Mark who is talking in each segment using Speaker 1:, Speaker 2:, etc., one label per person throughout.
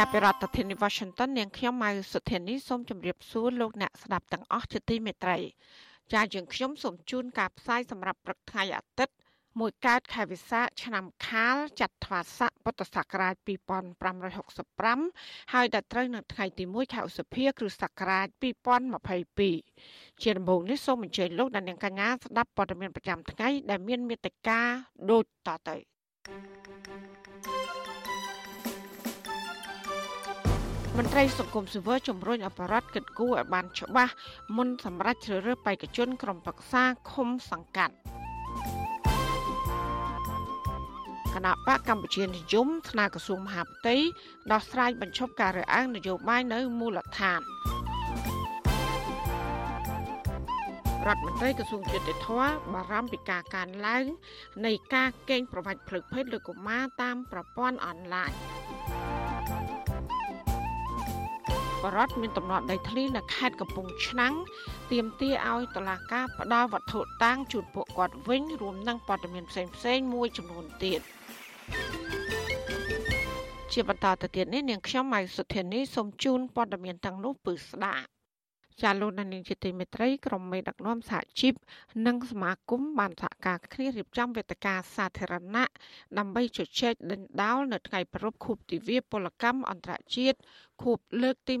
Speaker 1: ចាប់ពីរដ្ឋធានី Washington នាងខ្ញុំម៉ៅសុធានីសូមជម្រាបសួរលោកអ្នកស្ដាប់ទាំងអស់ជាទីមេត្រីចាយើងខ្ញុំសូមជូនការផ្សាយសម្រាប់ព្រឹកថ្ងៃអាទិត្យមួយកើតខែវិសាខឆ្នាំខាលចត្វាស័កពុទ្ធសករាជ2565ហើយដល់ត្រូវនៅថ្ងៃទី1ខែឧសភាគ្រិស្តសករាជ2022ជាដំបូងនេះសូមអញ្ជើញលោកអ្នកនាងកញ្ញាស្ដាប់ព័ត៌មានប្រចាំថ្ងៃដែលមានមេត្តាដូចតទៅ មន្ត្រីសង្គមស៊ីវិលជំរុញអបរដ្ឋគិតគូរឲ្យបានច្បាស់មុនសម្រាប់ជ្រើសរើសបេក្ខជនក្រុមប្រឹក្សាឃុំសង្កាត់គណៈបកកម្ពុជានិយមស្នើក្រសួងមហាផ្ទៃដោះស្រាយបញ្ឈប់ការរើសអើងនយោបាយនៅមូលដ្ឋានរដ្ឋមន្ត្រីក្រសួងយុតិធម៌បារម្ភពីការកើនឡើងនៃការកេងប្រវត្តិផ្លូវភេទលើកុមារតាមប្រព័ន្ធអនឡាញ បរដ្ឋមានតំណត់ដីធ្លីនៅខេត្តកំពង់ឆ្នាំងទាមទារឲ្យតុលាការផ្ដល់វត្ថុតាងជូនពួកគាត់វិញរួមនឹងព័ត៌មានផ្សេងៗមួយចំនួនទៀត។ជាបន្តទៅទៀតនេះនាងខ្ញុំម៉ៃសុធានីសូមជូនព័ត៌មានទាំងនោះពឺស្ដាប់ ចាលោកនាងជាទីមេត្រីក្រុមមេដឹកនាំសហជីពនិងសមាគមបានសហការគ្នារៀបចំវេទិកាសាធារណៈដើម្បីជជែកដេញដោលនៅថ្ងៃប្រពខួបទិវាពលកម្មអន្តរជាតិខួបលើកទី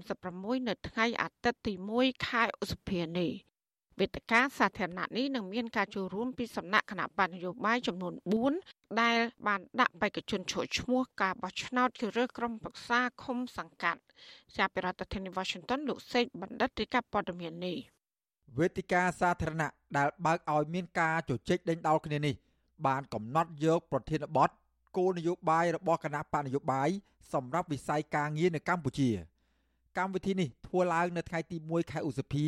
Speaker 1: 136នៅថ្ងៃអាទិត្យទី1ខែឧសភានេះ វេទិកាសាធារណៈនេះនឹងមានការចូលរួមពីសំណាក់គណៈបញ្ញយោបាយចំនួន4ដែលបានដាក់បេក្ខជនចូលឈ្មោះការបោះឆ្នោតជ្រើសរើសក្រុមប្រឹក្សាឃុំសង្កាត់ចាប់ពីរដ្ឋធានី Washington លោកសេកបណ្ឌិតរាជការព័ត៌មាននេះ
Speaker 2: វេទិកាសាធារណៈដែលបើកឲ្យមានការជជែកដេញដោលគ្នានេះ បានកំណត់យកប្រធានបទគោលនយោបាយរបស់គណៈបកនយោបាយសម្រាប់វិស័យការងារនៅកម្ពុជា កម្មវិធីនេះធ្វើឡើងនៅថ្ងៃទី1ខែឧសភា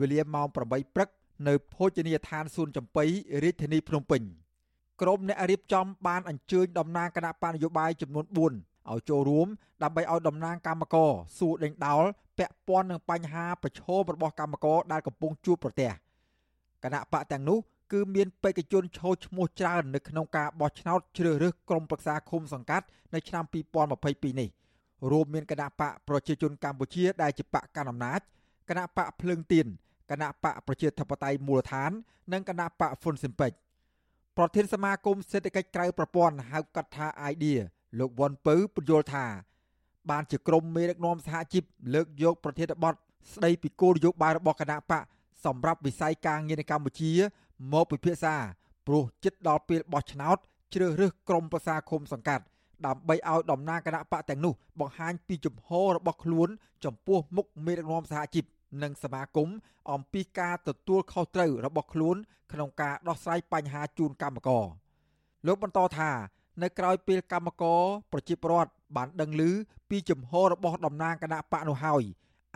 Speaker 2: វេលាម៉ោង8ព្រឹកនៅភោជនីយដ្ឋានសួនចំបៃរាជធានីភ្នំពេញក្រុមអ្នករៀបចំបានអញ្ជើញតំណាងគណៈបញ្ញយោបាយចំនួន4ឲ្យចូលរួមដើម្បីឲ្យតំណាងគណៈកម្មការសួរដេញដោលពាក់ព័ន្ធនឹងបញ្ហាប្រឈមរបស់គណៈកម្មការដែលកំពុងជួបប្រទះគណៈបកទាំងនោះគឺមានបេក្ខជនឈរឈ្មោះច្រើននៅក្នុងការបោះឆ្នោតជ្រើសរើសក្រុមប្រឹក្សាឃុំសង្កាត់នៅឆ្នាំ2022នេះរួមមានគណៈបកប្រជាជនកម្ពុជាដែលជាបកកណ្ដាលអំណាចគណៈបកភ្លើងទៀន គណៈបកប្រជាធិបតេយ្យមូលដ្ឋាន និងគណៈបកហ្វុនស៊ិមពេចប្រធានសមាគមសេដ្ឋកិច្ចក្រៅប្រព័ន្ធហៅកាត់ថា idea លោកវ៉ាន់ពៅពន្យល់ថា បានជាក្រុមមេដឹកនាំសហជីពលើកយកប្រធានបទស្ដីពីគោលនយោបាយរបស់គណៈបកសម្រាប់វិស័យការងារនៅកម្ពុជាមកពិភាក្សាព្រោះជិតដល់ពេលបោះឆ្នោតជ្រើសរើសក្រុមប្រឹក្សាឃុំសង្កាត់ដើម្បីឲ្យតំណាងគណៈបកទាំងនោះបង្ហាញពីជំហររបស់ខ្លួន ចំពោះមុខមេដឹកនាំសហជីព និងសមាគមអំពីការទទួលខុសត្រូវរបស់ខ្លួនក្នុងការដោះស្រាយបញ្ហាជូនកម្មករលោកបន្តថានៅក្រៅពេលកម្មករប្រជាពលរដ្ឋបានដឹងឮពីជំហររបស់តំណាងគណៈបកនោះហើយ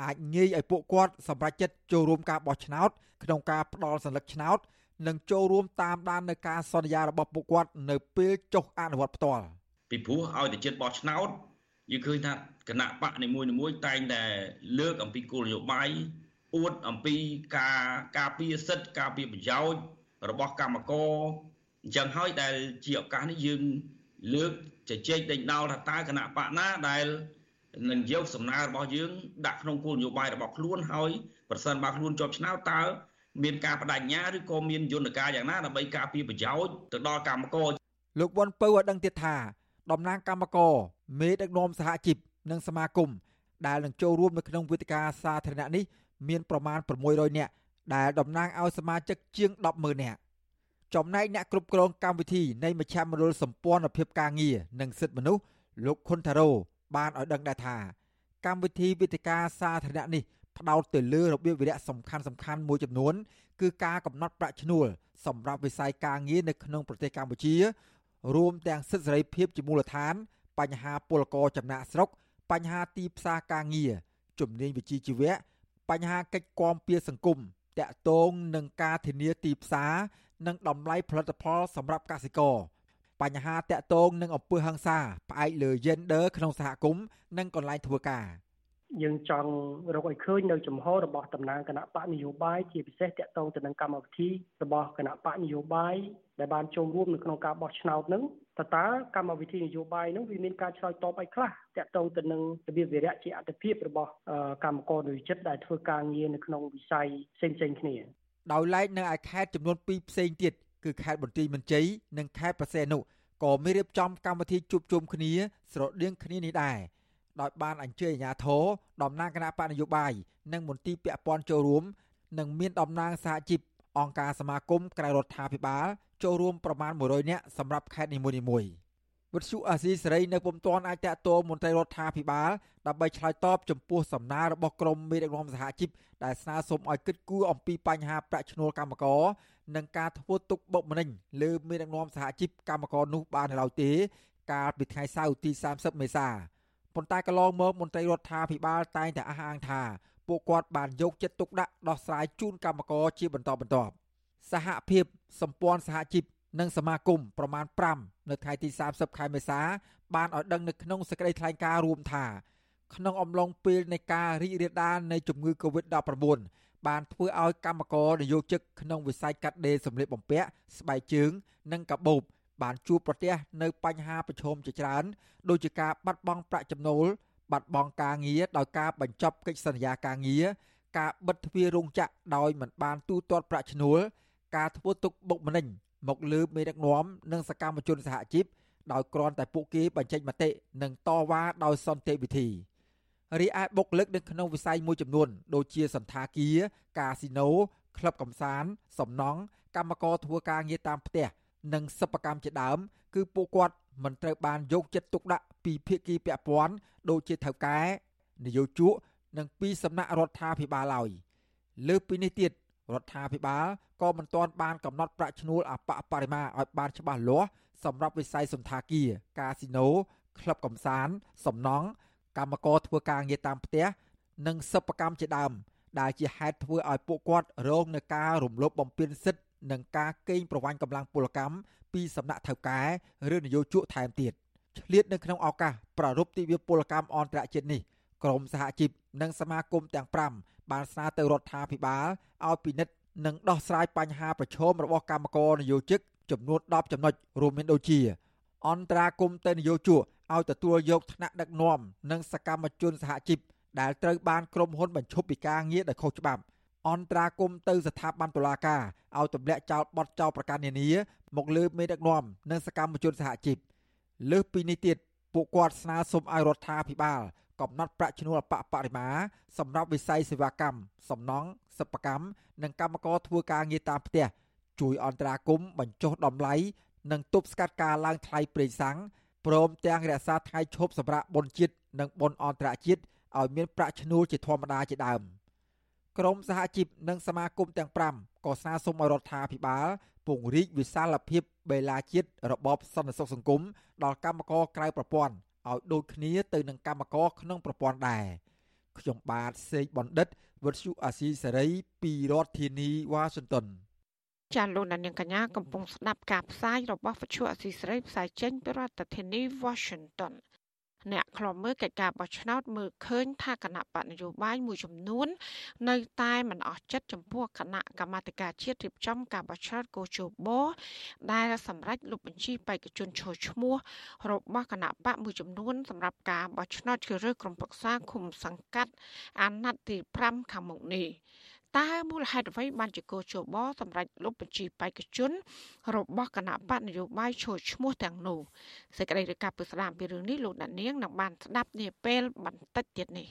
Speaker 2: អាចងាយឲ្យពួកគាត់សម្រេចចិត្តចូលរួមការបោះឆ្នោតក្នុងការផ្ដល់សញ្ញាឆ្នោតនិងចូលរួមតាមដាននៅការសន្យារបស់ពួកគាត់នៅពេលចុះអនុវត្តផ្ទាល់
Speaker 3: ពីព្រោះឲ្យតែចិត្តបោះឆ្នោត យើងឃើញថាគណៈបកនីមួយៗតែងតែលើកអំពីគោលនយោបាយអួតអំពីការការពារសិទ្ធិការពារប្រយោជន៍របស់កម្មករអញ្ចឹងហើយដែលជាឱកាសនេះយើងលើកជជែកដេញដោលថាតើគណៈបកណាដែលនឹងយកសំណើរបស់យើងដាក់ក្នុងគោលនយោបាយរបស់ខ្លួនហើយប្រសិនបើខ្លួនជាប់ឆ្នោតតើមានការបដិញ្ញាឬក៏មានយន្តការយ៉ាងណាដើម្បីការពារប្រយោជន៍ទៅដល់កម្មករ
Speaker 2: លោកវ៉ាន់ពៅឲ្យដឹងទៀតថា តំណាងកម្មករមេដឹកនាំសហជីពនិងសមាគមដែលនឹងចូលរួមនៅក្នុងវេទិកាសាធារណៈនេះមានប្រមាណ600នាក់ដែលតំណាងឲ្យសមាជិកជាង100,000នាក់ចំណែកអ្នកគ្រប់គ្រងកម្មវិធីនៃមជ្ឈមណ្ឌលសម្ព័ន្ធភាពការងារនិងសិទ្ធិមនុស្សលោកខុនថារ៉ូបានឲ្យដឹងដែរថា កម្មវិធីវេទិកាសាធារណៈនេះផ្ដោតទៅលើរបៀបវិរៈសំខាន់សំខាន់មួយចំនួន គឺការកំណត់ប្រាក់ឈ្នួលសម្រាប់វិស័យការងារនៅក្នុងប្រទេសកម្ពុជា រួមទាំងសិទ្ធិសេរីភាពជាមូលដ្ឋាន បញ្ហាពលករចំណាក់ស្រុក បញ្ហាទីផ្សារការងារជំនាញវិជ្ជាជីវៈបញ្ហាកិច្ចគាំពៀសង្គមតាក់ទងនឹងការធានាទីផ្សារនិងតម្លៃផលិតផលសម្រាប់កសិករបញ្ហាតាក់ទងនឹងអំពើហិង្សាផ្អែកលើ gender ក្នុងសហគមន៍និងកន្លែងធ្វើការ
Speaker 4: យើងចង់រកឲ្យឃើញនៅចំហរបស់តំណាងគណៈបកនយោបាយជាពិសេសតាក់ទងទៅនឹងកម្មវិធីរបស់គណៈបកនយោបាយដែលបានចូលរួមនៅក្នុងការបោះឆ្នោតនឹងតើតើកម្មវិធីនយោបាយនឹងវាមានការឆ្លើយតបអីខ្លះតាក់ទងទៅនឹងរបៀបវិរៈជាអត្តភាពរបស់កម្មករនយោជិតដែលធ្វើការងារនៅក្នុងវិស័យផ្សេងៗគ្នា
Speaker 2: ដោយឡែកនៅឯខេត្តចំនួន2ផ្សេងទៀតគឺខេត្តបន្ទាយមានជ័យនិងខេត្តប្រសេនុក៏មានរៀបចំកម្មវិធីជួបជុំគ្នាស្រដៀងគ្នានេះដែរ ដោយបានអញ្ជើញអាជ្ញាធរតំណាងគណៈបកនយោបាយនិងមន្ទីរពាក់ព័ន្ធចូលរួមនិងមានតំណាងសហជីពអង្គការសមាគមក្រៅរដ្ឋាភិបាលចូលរួមប្រមាណ100នាក់សម្រាប់ខេត្តនីមួយៗវិទ្យុអាស៊ីសេរីនៅពុំទាន់អាចតាក់ទងមន្ត្រីរដ្ឋាភិបាលដើម្បីឆ្លើយតបចំពោះសំណើរបស់ក្រមមេដឹកនាំសហជីពដែលស្នើសុំឲ្យគិតគូរអំពីបញ្ហាប្រាក់ឈ្នួលកម្មករនិងការធ្វើទុកបុកម្នេញលើមេដឹកនាំសហជីពកម្មករនោះបាននៅឡើយទេ កាលពីថ្ងៃសៅរ៍ទី30មេសា ប៉ុន្តែកន្លងមកមន្ត្រីរដ្ឋាភិបាលតែងតែអះអាងថាពួកគាត់បានយកចិត្តទុកដាក់ដោះស្រាយជូនកម្មករជាបន្តបន្ទាប់សហភាពសម្ព័ន្ធសហជីពនិងសមាគមប្រមាណ5នៅថ្ងៃទី30ខែមេសា បានឲ្យដឹងនៅក្នុងសេចក្តីថ្លែងការណ៍រួមថា ក្នុងអំឡុងពេលនៃការរីករាលដាលនៃជំងឺ Covid-19 បានធ្វើឲ្យកម្មករនយោជិកក្នុងវិស័យកាត់ដេរសម្លៀកបំពាក់ស្បែកជើង និងកាបូប បានជួបប្រទះនៅបញ្ហាប្រឈមជាច្រើនដូចជាការបាត់បង់ប្រាក់ចំណូលបាត់បង់ការងារដោយការបញ្ចប់កិច្ចសន្យាការងារការបិទទ្វាររោងចក្រដោយមិនបានទូទាត់ប្រាក់ឈ្នួលការធ្វើទុកបុកម្នេញមកលើមេដឹកនាំនិងសកម្មជនសហជីពដោយគ្រាន់តែពួកគេបញ្ចេញមតិនិងតវ៉ាដោយសន្តិវិធីរីឯបុគ្គលិកនៅក្នុងវិស័យមួយចំនួន ដូចជាសន្តាគារ កាស៊ីណូក្លឹបកំសាន្តសំណង់កម្មករធ្វើការងារតាមផ្ទះ និងសិប្បកម្មជាដើម គឺពួកគាត់មិនត្រូវបានយកចិត្តទុកដាក់ពីភាគីពាក់ព័ន្ធដូចជាថៅកែនយោជកនិងពីសំណាក់រដ្ឋាភិបាលឡើយលើសពីនេះទៀតរដ្ឋាភិបាលក៏មិនទាន់បានកំណត់ប្រាក់ឈ្នួលអបបរិមាឲ្យបានច្បាស់លាស់សម្រាប់វិស័យសន្តាគារកាស៊ីណូក្លឹបកំសាន្តសំណង់កម្មករធ្វើការងារតាមផ្ទះនិងសិប្បកម្មជាដើមដែលជាហេតុធ្វើឲ្យពួកគាត់រងនឹងការរំលោភបំពានសិទ្ធិ និងការកេងប្រវ័ញ្ចកម្លាំងពលកម្មពីសំណាក់ថៅកែឬនយោជកថែមទៀតឆ្លៀតនៅក្នុងឱកាសប្រារព្ធទិវាពលកម្មអន្តរជាតិនេះក្រមសហជីពនិងសមាគមទាំង5បានស្នើទៅរដ្ឋាភិបាលឲ្យពិនិត្យនិងដោះស្រាយបញ្ហាប្រឈមរបស់កម្មករនយោជិកចំនួន10ចំណុចរួមមានដូចជាអន្តរាគមទៅនយោជកឲ្យទទួលយកថ្នាក់ដឹកនាំនិងសកម្មជនសហជីពដែលត្រូវបានក្រុមហ៊ុនបញ្ឈប់ពីការងារដោយខុសច្បាប់ អន្តរាគមទៅស្ថាប័នតុលាការឲ្យទម្លាក់ចោលបទចោលប្រកាសនានា មកលើមេដឹកនាំនិងសកម្មជនសហជីពលើសពីនេះទៀតពួកគាត់ស្នើសុំឲ្យរដ្ឋាភិបាលកំណត់ប្រាក់ឈ្នួលអបបរិមាសម្រាប់វិស័យសេវាកម្មសំណង់សិប្បកម្មនិងកម្មករធ្វើការងារតាមផ្ទះជួយអន្តរាគមបញ្ចុះតម្លៃនិងទប់ស្កាត់ការឡើងថ្លៃប្រេងសាំងព្រមទាំងរក្សាថ្ងៃឈប់សម្រាកបុណ្យជាតិនិងបុណ្យអន្តរជាតិឲ្យមានប្រាក់ឈ្នួលជាធម្មតាជាដើម ក្រមសហជីពនិងសមាគមទាំង5ក៏ស្នើសុំឲ្យរដ្ឋាភិបាលពង្រីកវិសាលភាពបេឡាជាតិរបបសន្តិសុខសង្គមដល់កម្មករក្រៅប្រព័ន្ធឲ្យដូចគ្នាទៅនឹងកម្មករក្នុងប្រព័ន្ធដែរខ្ញុំបាទសេកបណ្ឌិតវុទ្ធុអាស៊ីសេរីពីរដ្ឋធានីវ៉ាស៊ីនតោន
Speaker 1: ចាលោកនាងកញ្ញាកំពុងស្ដាប់ការផ្សាយរបស់វិទ្យុអាស៊ីសេរីផ្សាយចេញពីរដ្ឋធានី Washington អ្នកខ្លំមើលកិច្ចការបោះឆ្នោតមើលឃើញថាគណៈបកនយោបាយមួយចំនួន នៅតែមិនអស់ចិត្តចំពោះគណៈកម្មាធិការជាតិរៀបចំការបោះឆ្នោតកោជបដែលសម្រេចលុបបញ្ជីបេក្ខជនឈរឈ្មោះរបស់គណៈបកមួយចំនួនសម្រាប់ការបោះឆ្នោតជ្រើសរើសក្រុមប្រឹក្សាឃុំសង្កាត់អាណត្តិទី5ខាងមុខនេះ តើមូលហេតុអ្វីបានជាកោជបសម្រាប់លុបបញ្ជីបេក្ខជន របស់គណៈបកនយោបាយឈរឈ្មោះទាំងនោះសេចក្តីរាយការណ៍ពីស្ដាមពីរឿងនេះលោកអ្នកនាងនឹងបានស្ដាប់នាពេលបន្តិចទៀតនេះ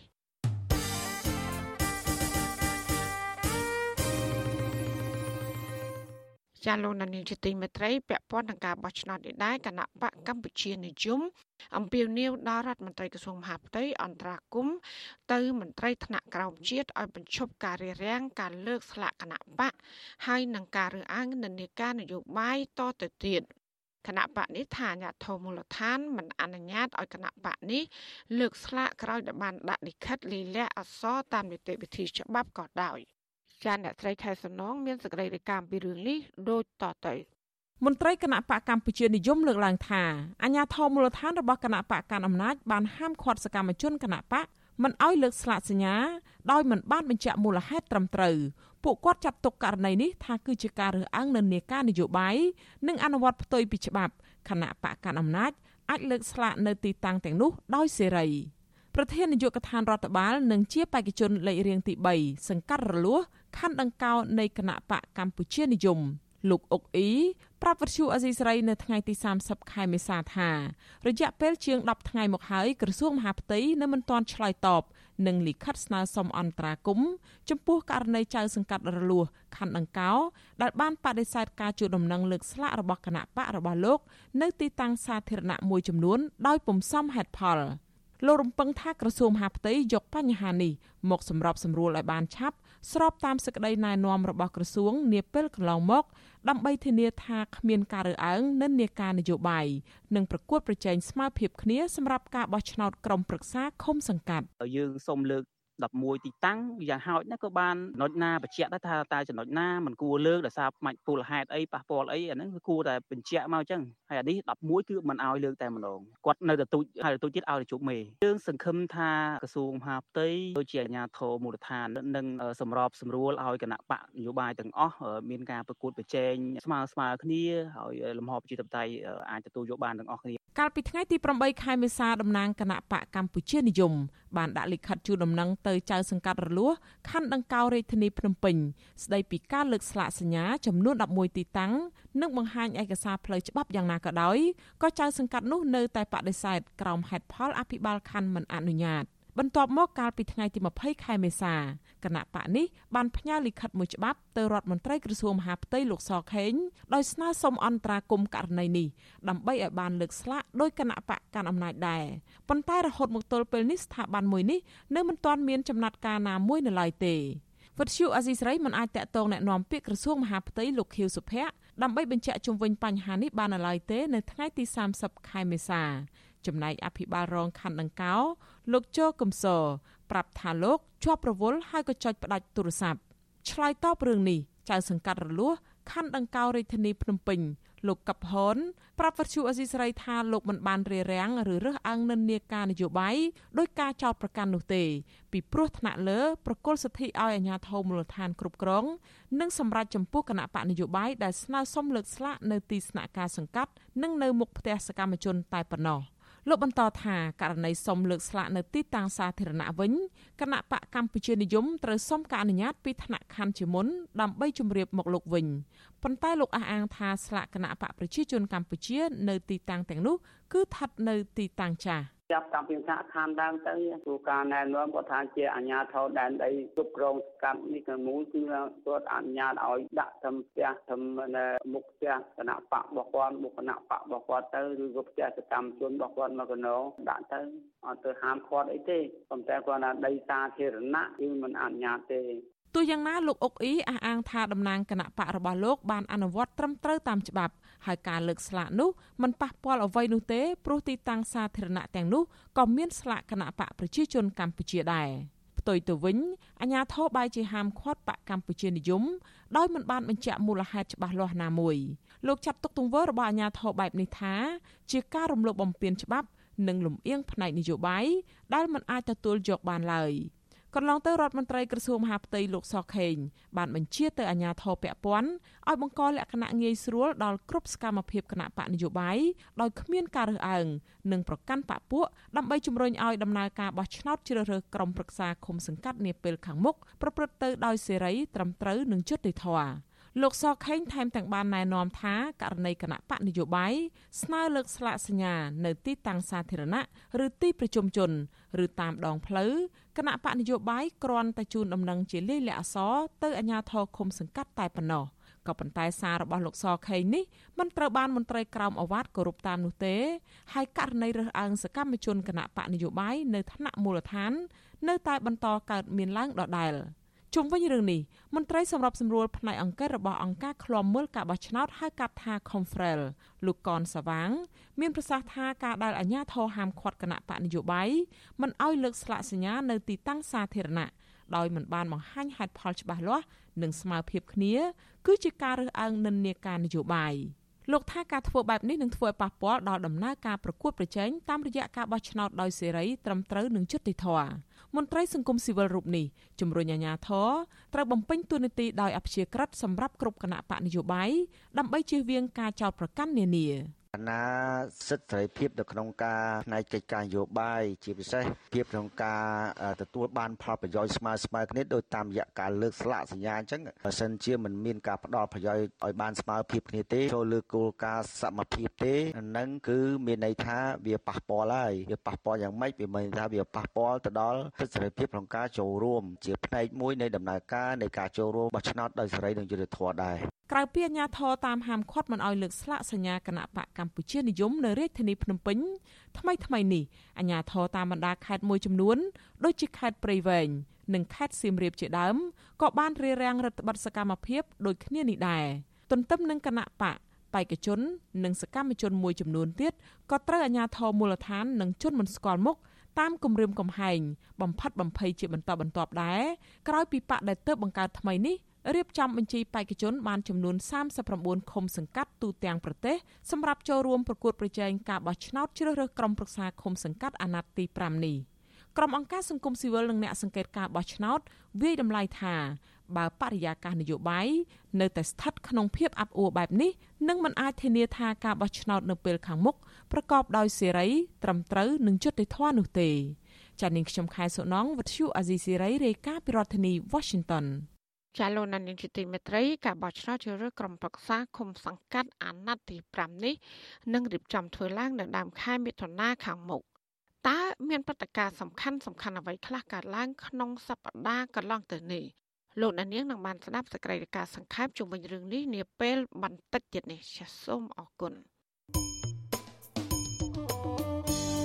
Speaker 1: ចាលោកនានីជាទីមេត្រីពាក់ព័ន្ធនឹងការបោះឆ្នោតនេះដែរគណៈបកកម្ពុជានិយមអំពាវនាវដល់រដ្ឋមន្ត្រីក្រសួងមហាផ្ទៃអន្តរាគមទៅមន្ត្រីថ្នាក់ក្រោមជាតិឲ្យបញ្ឈប់ការរារាំងការលើកស្លាកគណៈបកហើយនឹងការរើសអើងនិន្នាការនយោបាយតទៅទៀតគណៈបកនេះថាអាញាធមូលដ្ឋានមិនអនុញ្ញាតឲ្យគណៈបកនេះលើកស្លាកក្រោយដែលបានដាក់លិខិតលិលាក់អក្សរតាមនីតិវិធីច្បាប់ក៏ដោយ ចាអ្នកស្រីខែសំណងមានសេចក្តីរាយការណ៍ពីរឿងនេះដូចតទៅ
Speaker 5: មន្ត្រីគណៈបកកម្ពុជានិយមលើកឡើងថាអាញាធមូលដ្ឋានរបស់គណៈបកកណ្ដាលអំណាចបានហាមឃាត់សកម្មជនគណៈបកមិនឲ្យលើកស្លាកសញ្ញាដោយមិនបានបញ្ជាក់មូលហេតុត្រឹមត្រូវពួកគាត់ចាត់ទុកករណីនេះថាគឺជាការរើសអើងនិន្នាការនយោបាយនិងអនុវត្តផ្ទុយពីច្បាប់គណៈបកកណ្ដាលអំណាចអាចលើកស្លាកនៅទីតាំងទាំងនោះដោយសេរីប្រធាននាយកដ្ឋានរដ្ឋបាលនិងជាបេក្ខជនលេខរៀងទី3សង្កាត់រលួស ខណ្ឌដង្កោនៃគណៈបកកម្ពុជានិយមលោកអុកអ៊ីប្រាប់វិទ្យុអេស៊ីស្រីនៅថ្ងៃទី30ខែមេសាថារយៈពេលជាង10ថ្ងៃមកហើយក្រសួងមហាផ្ទៃនៅមិនទាន់ឆ្លើយតបនិងលិខិតស្នើសុំអន្តរាគមន៍ចំពោះករណីចៅសង្កាត់រលួសខណ្ឌដង្កោដែលបានបដិសេធការជួលដំណឹងលើកស្លាករបស់គណៈបករបស់លោកនៅទីតាំងសាធារណៈមួយចំនួនដោយពុំសមហេតុផលលោករំពឹងថាក្រសួងមហាផ្ទៃយកបញ្ហានេះមកសម្របសម្រួលឲ្យបានឆាប់ ស្របតាមសេចក្តីណែនាំរបស់ក្រសួងនាពេលកន្លងមក ដើម្បីធានាថាគ្មានការរើសអើងនិន្នាការនយោបាយនិងប្រកួតប្រជែងស្មើភាពគ្នាសម្រាប់ការបោះឆ្នោតក្រុមប្រឹក្សាឃុំសង្កាត់
Speaker 6: យើងសូមលើក 11ទីតាំងយ៉ាងហោចណាស់ក៏បានចំណុចណាបញ្ជាក់ដែរថាតើចំណុចណាមិនគួរលើកដោយសារផ្មាច់ពលហេតុអីប៉ះពាល់អីអាហ្នឹងគឺគួរតែបញ្ជាក់មកអញ្ចឹងហើយអានេះ11គឺមិនឲ្យលើកតែម្ដងគាត់នៅតែទូចហើយទូចទៀតឲ្យជប់មេយើងសង្ឃឹមថាក្រសួងមហាផ្ទៃដូចជាអាជ្ញាធរមូលដ្ឋាននឹងសម្របសម្រួលឲ្យគណៈបកនយោបាយទាំងអស់មានការប្រកួតប្រជែងស្មើស្មើគ្នាហើយលំហប្រជាធិបតេយ្យអាចទទួលយកបានទាំងអស់គ្នា
Speaker 5: កាលពីថ្ងៃទី8ខែមេសាតំណាងគណៈបកកម្ពុជានិយមបានដាក់លិខិតជូនដំណឹងទៅចៅសង្កាត់រលួសខណ្ឌដង្កោរាជធានីភ្នំពេញស្ដីពីការលើកស្លាកសញ្ញាចំនួន11ទីតាំងនិងបង្ហាញឯកសារផ្លូវច្បាប់យ៉ាងណាក៏ដោយក៏ចៅសង្កាត់នោះនៅតែបដិសេធក្រោមហេតុផលអភិបាលខណ្ឌមិនអនុញ្ញាត បន្ទាប់មកកាលពីថ្ងៃទី20ខែមេសាគណៈបកនេះបានផ្ញើលិខិតមួយច្បាប់ទៅរដ្ឋមន្ត្រីក្រសួងមហាផ្ទៃលោកសខេងដោយស្នើសុំអន្តរាគមន៍ករណីនេះដើម្បីឲ្យបានលើកស្លាកដោយគណៈបកកាន់អំណាចដែរប៉ុន្តែរហូតមកទល់ពេលនេះស្ថាប័នមួយនេះនៅមិនទាន់មានចំណាត់ការណាមួយនៅឡើយទេវត្តឈូអាស៊ីស្រីមិនអាចតាក់ទងแนะនាំពាក្យក្រសួងមហាផ្ទៃលោកខៀវសុភ័ក្រដើម្បីបញ្ជាក់ជុំវិញបញ្ហានេះបាននៅឡើយទេនៅថ្ងៃទី30ខែមេសាចំណែកអភិបាលរងខណ្ឌដង្កោ លោកជោកំសរប្រាប់ថាលោកជាប់រវល់ហើយក៏ចុចផ្ដាច់ទូរស័ព្ទឆ្លើយតបរឿងនេះចៅសង្កាត់រលួសខណ្ឌដង្កោរាជធានីភ្នំពេញលោកកັບហនប្រាប់វិទ្យុអស៊ីសេរីថាលោកមិនបានរារាំងឬរើសអើងនិន្នាការនយោបាយដោយការចោទប្រកាន់នោះទេពីព្រោះថ្នាក់លើប្រគល់សិទ្ធិឲ្យអាជ្ញាធរមូលដ្ឋានគ្រប់គ្រង និងសម្រាប់ចំពោះគណៈបកនយោបាយដែលស្នើសុំលើកស្លាកនៅទីស្នាក់ការសង្កាត់និងនៅមុខផ្ទះសកម្មជនតែប៉ុណ្ណោះ។ លោកបន្តថាករណីសុំលើកស្លាកនៅទីតាំងសាធារណៈវិញគណៈបកកម្ពុជានិយមត្រូវសុំការអនុញ្ញាតពីថ្នាក់ខណ្ឌជាមុនដើម្បីជម្រាបមកលោកវិញប៉ុន្តែលោកអះអាងថាស្លាកគណៈបកប្រជាជនកម្ពុជានៅទីតាំងទាំងនោះគឺស្ថិតនៅទីតាំងចាស់
Speaker 7: ចាប់តាំងពីសហឋានដើមទៅព្រោះការណែនាំគាត់ថាជាអាជ្ញាធរដែនដីគ្រប់គ្រងស្កាត់នេះក៏មួយគឺគាត់អនុញ្ញាតឲ្យដាក់ធំផ្ទះធំមុខផ្ទះគណៈបករបស់គាត់មុខគណៈបករបស់គាត់ទៅឬក៏ផ្ទះសកម្មជនរបស់គាត់មកកណោដាក់ទៅអត់ទៅហាមឃាត់អីទេប៉ុន្តែគាត់ថាដីសាធារណៈគឺមិនអនុញ្ញាតទេ
Speaker 5: ទោះយ៉ាងណាលោកអុកអ៊ីអះអាងថាតំណាងគណៈបករបស់លោកបានអនុវត្តត្រឹមត្រូវតាមច្បាប់ ហើយការលើកស្លាកនោះមិនប៉ះពាល់អ្វីនោះទេព្រោះទីតាំងសាធារណៈទាំងនោះក៏មានស្លាកគណៈបកប្រជាជនកម្ពុជាដែរផ្ទុយទៅវិញអាញាធរបាយជាហាមឃាត់បកកម្ពុជានិយមដោយមិនបានបញ្ជាក់មូលហេតុច្បាស់លាស់ណាមួយលោកចាត់ទុកទង្វើរបស់អាញាធរបែបនេះថា ជាការរំលោភបំពានច្បាប់និងលំអៀងផ្នែកនយោបាយដែលមិនអាចទទួលយកបានឡើយ។ កន្លងទៅរដ្ឋមន្ត្រីក្រសួងមហាផ្ទៃលោកសខេងបានបញ្ជាទៅអាជ្ញាធរពាក់ព័ន្ធឲ្យបង្កលក្ខណៈងាយស្រួលដល់គ្រប់សកម្មភាពគណៈបកនយោបាយដោយគ្មានការរើសអើងនិងប្រកាន់បកពួកដើម្បីជំរុញឲ្យដំណើរការបោះឆ្នោតជ្រើសរើសក្រុមប្រឹក្សាឃុំសង្កាត់នាពេលខាងមុខប្រព្រឹត្តទៅដោយសេរីត្រឹមត្រូវនិងយុត្តិធម៌លោកសខេងថែមទាំងបានណែនាំថាករណីគណៈបកនយោបាយស្នើលើកស្លាកសញ្ញានៅទីតាំងសាធារណៈឬទីប្រជុំជន ឬតាមដងផ្លូវគណៈបកនយោបាយគ្រាន់តែជូនដំណឹងជាលាយលក្ខណ៍អសរទៅអាជ្ញាធរឃុំសង្កាត់តែប៉ុណ្ណោះក៏ប៉ុន្តែសាររបស់លោកសខេងនេះមិនត្រូវបានមន្ត្រីក្រមអាវ៉ាត់គោរពតាមនោះទេហើយករណីរើសអើងសកម្មជនគណៈបកនយោបាយនៅថ្នាក់មូលដ្ឋាន នៅតែបន្តកើតមានឡើងដដែល។ ជុំវិញរឿងនេះមន្ត្រីសម្របសម្រួលផ្នែកអង្គការរបស់អង្គការឃ្លាំមើលការបោះឆ្នោតហៅកាត់ថា Confrel លោកកនសាវាង មានប្រសាសន៍ថាការដែលអាជ្ញាធរហាមឃាត់គណៈបកនយោបាយមិនឲ្យលើកស្លាកសញ្ញានៅទីតាំងសាធារណៈដោយមិនបានបង្ហាញហេតុផលច្បាស់លាស់និងស្មើភាពគ្នា គឺជាការរើសអើងនិន្នាការនយោបាយ លោកថាការធ្វើបែបនេះនឹងធ្វើឲ្យប៉ះពាល់ដល់ដំណើរការប្រកួតប្រជែងតាមរយៈការបោះឆ្នោតដោយសេរីត្រឹមត្រូវនិងយុត្តិធម៌មន្ត្រីសង្គមស៊ីវិលរូបនេះជំរុញអាជ្ញាធរត្រូវបំពេញតួនាទីដោយអព្យាក្រឹតសម្រាប់គ្រប់គណៈបកនយោបាយដើម្បីជៀសវាងការចោទប្រកាន់នានា។
Speaker 8: ណាសិទ្ធិសេរីភាពនៅក្នុងការផ្នែកកិច្ចការនយោបាយជាពិសេសភាពក្នុងការទទួលបានផលប្រយោជន៍ស្មើស្មើគ្នាដោយតាមរយៈការលើកស្លាកសញ្ញាអញ្ចឹងបើសិនជាមិនមានការផ្ដល់ប្រយោជន៍ឲ្យបានស្មើភាពគ្នាទេចូលលើគោលការណ៍សមភាពទេនឹងគឺមានន័យថាវាប៉ះពាល់ហើយវាប៉ះពាល់យ៉ាងម៉េចវាមានន័យថាវាប៉ះពាល់ទៅដល់សិទ្ធិសេរីភាពក្នុងការចូលរួម ជាផ្នែកមួយនៃដំណើរការនៃការចូលរួមបោះឆ្នោតដោយសេរីនិងយុត្តិធម៌ដែរ
Speaker 5: ក្រៅពីអាញាធរតាមហាមឃាត់មិនឲ្យលើកស្លាកសញ្ញាគណៈបកកម្ពុជានិយមនៅរាជធានីភ្នំពេញថ្មីថ្មីនេះអាញាធរតាមបណ្ដាខេត្តមួយចំនួនដូចជាខេត្តព្រៃវែងនិងខេត្តសៀមរាបជាដើមក៏បានរារាំងរដ្ឋបတ်សកម្មភាពដូចគ្នានេះដែរទន្ទឹមនឹងគណៈបកបេក្ខជននិងសកម្មជនមួយចំនួនទៀតក៏ត្រូវអាជ្ញាធរមូលដ្ឋាននិងជនមិនស្គាល់មុខតាមគម្រាមកំហែងបំផាត់បំភ័យជាបន្តបន្ទាប់ដែរក្រោយពីបកដែលទើបបង្កើតថ្មីនេះ រៀបចំបញ្ជីបេក្ខជនបានចំនួន39ឃុំសង្កាត់ទូទាំងប្រទេសសម្រាប់ចូលរួមប្រកួតប្រជែងការបោះឆ្នោតជ្រើសរើសក្រុមប្រឹក្សាឃុំសង្កាត់អាណត្តិទី5នេះក្រុមអង្គការសង្គមស៊ីវិលនិងអ្នកសង្កេតការបោះឆ្នោតវាយតម្លៃថាបើបរិយាកាសនយោបាយនៅតែស្ថិតក្នុងភាពអាប់អួរបែបនេះនឹងមិនអាចធានាថាការបោះឆ្នោតនៅពេលខាងមុខប្រកបដោយសេរីត្រឹមត្រូវនិងយុត្តិធម៌នោះទេចា៎នាងខ្ញុំខែសុណងវັດឈូអាស៊ីសេរីរាយការណ៍ពីរដ្ឋធានី Washington
Speaker 1: ចាលោកណានីជាទីមេត្រីការបោះឆ្នោតជ្រើសរើសក្រុមប្រឹក្សាឃុំសង្កាត់អាណត្តិទី5នេះនឹងរៀបចំធ្វើឡើងនៅដើមខែមិថុនាខាងមុខតើមានព្រឹត្តិការណ៍សំខាន់សំខាន់អ្វីខ្លះកើតឡើងក្នុងសប្តាហ៍កន្លងទៅនេះលោកណានៀងនឹងបានស្ដាប់សកម្មភាពសង្ខេបជុំវិញរឿងនេះនាពេលបន្តិចទៀតនេះសូមអរគុណ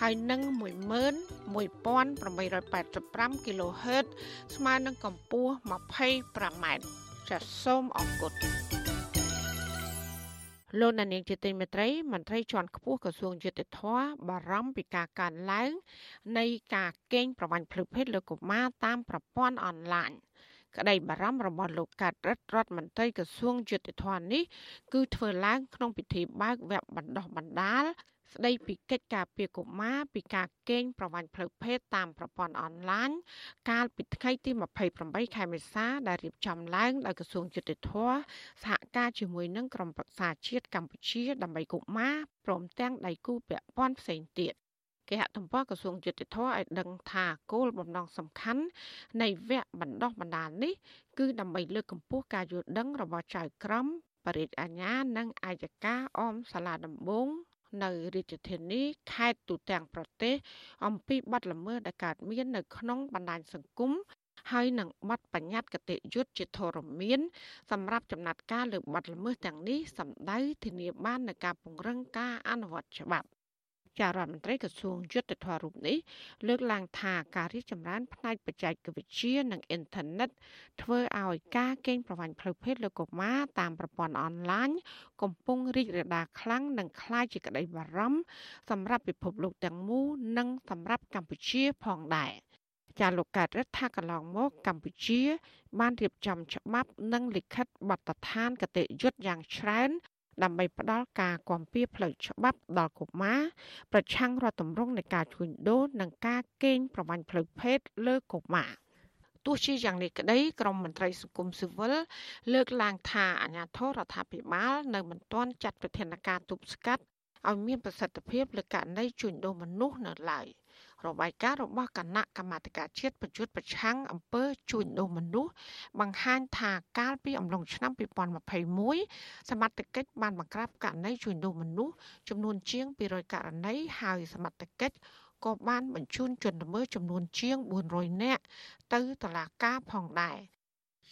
Speaker 1: ហើយនឹង11885 kHz ស្មើនឹងកម្ពស់ 25m ចាសសូមអរគុណលោកនាងជាទីមេត្រីមន្ត្រីជាន់ខ្ពស់ក្រសួងយុតិធធបារម្ភពីការកើនឡើង នៃការកេងប្រវ័ញ្ចភ្លើភេទលើកុមារតាមប្រព័ន្ធអនឡាញក្តីបារម្ភរបស់លោកកាត់រដ្ឋរដ្ឋមន្ត្រីក្រសួងយុតិធធនេះគឺធ្វើឡើងក្នុងពិធីបើកវគ្គបណ្ដុះបណ្ដាល ស្ដីពីកិច្ចការពារកុមារពីការកេងប្រវ័ញ្ចផ្លូវភេទតាមប្រព័ន្ធអនឡាញកាលពីថ្ងៃទី28ខែមេសាដែលរៀបចំឡើងដោយក្រសួងយុតិធធសហការជាមួយនឹងក្រុមប្រឹក្សាជាតិកម្ពុជាដើម្បីកុមារព្រមទាំងដៃគូពាក់ព័ន្ធផ្សេងទៀតគេហទំព័រក្រសួងយុតិធធឲ្យដឹងថាគោលបំណងសំខាន់នៃវគ្គបណ្ដុះបណ្ដាលនេះគឺដើម្បីលើកកម្ពស់ការយល់ដឹងរបស់ចៅក្រមបរិយាអាញានិងអាយកាអមសាលាដំបង នៅរាជធានីខេត្តទូទាំងប្រទេស អំពីបទល្មើសដែលកើតមាននៅក្នុងបណ្ដាញសង្គមហើយនឹងបទបញ្ញត្តិគតិយុត្តជាធរមាន សម្រាប់ចំណាត់ការលើបទល្មើសទាំងនេះសម្ដៅធានាបាននូវការពង្រឹងការអនុវត្តច្បាប់ ចារដ្ឋមន្ត្រីក្រសួងយុទ្ធភ័ពរូបនេះលើកឡើងថាការរីកចម្រើនផ្នែកបច្ចេកវិទ្យានិងអ៊ីនធឺណិតធ្វើឲ្យការកេងប្រវ័ញ្ចផ្លូវភេទលើកុមារតាមប្រព័ន្ធអនឡាញកំពុងរីករាលដាលខ្លាំងនិងក្លាយជាក្តីបារម្ភសម្រាប់ពិភពលោកទាំងមូលនិងសម្រាប់កម្ពុជាផងដែរ។ចាលោកកើតរដ្ឋថាកន្លងមកកម្ពុជា បានរៀបចំច្បាប់និងលិខិតបទដ្ឋានកតេយុត្តយ៉ាងច្រើន ដើម្បីផ្ដល់ការគាំពៀផ្លូវច្បាប់ដល់កុមារប្រឆាំងរដ្ឋទម្រង់នៃការជួញដូរនិងការកេងប្រវ័ញ្ចផ្លូវភេទលើកុមារទោះជាយ៉ាងនេះក្តីក្រមមន្ត្រីសង្គមស៊ីវិលលើកឡើងថាអាញាធររដ្ឋាភិបាលនៅមិនទាន់ចាត់វិធានការទប់ស្កាត់ឲ្យមានប្រសិទ្ធភាពលើករណីជួញដូរមនុស្សនៅឡើយ។ របាយការណ៍របស់គណៈកម្មាធិការជាតិប្រយុទ្ធប្រឆាំងអំពើជួញដូរមនុស្សបង្ហាញថាកាលពីអំឡុងឆ្នាំ2021សមត្ថកិច្ចបានបង្ក្រាបករណីជួញដូរមនុស្សចំនួនជាង200ករណីហើយសមត្ថកិច្ចក៏បានបញ្ជូនជនល្មើសចំនួនជាង400នាក់ទៅតុលាការផងដែរ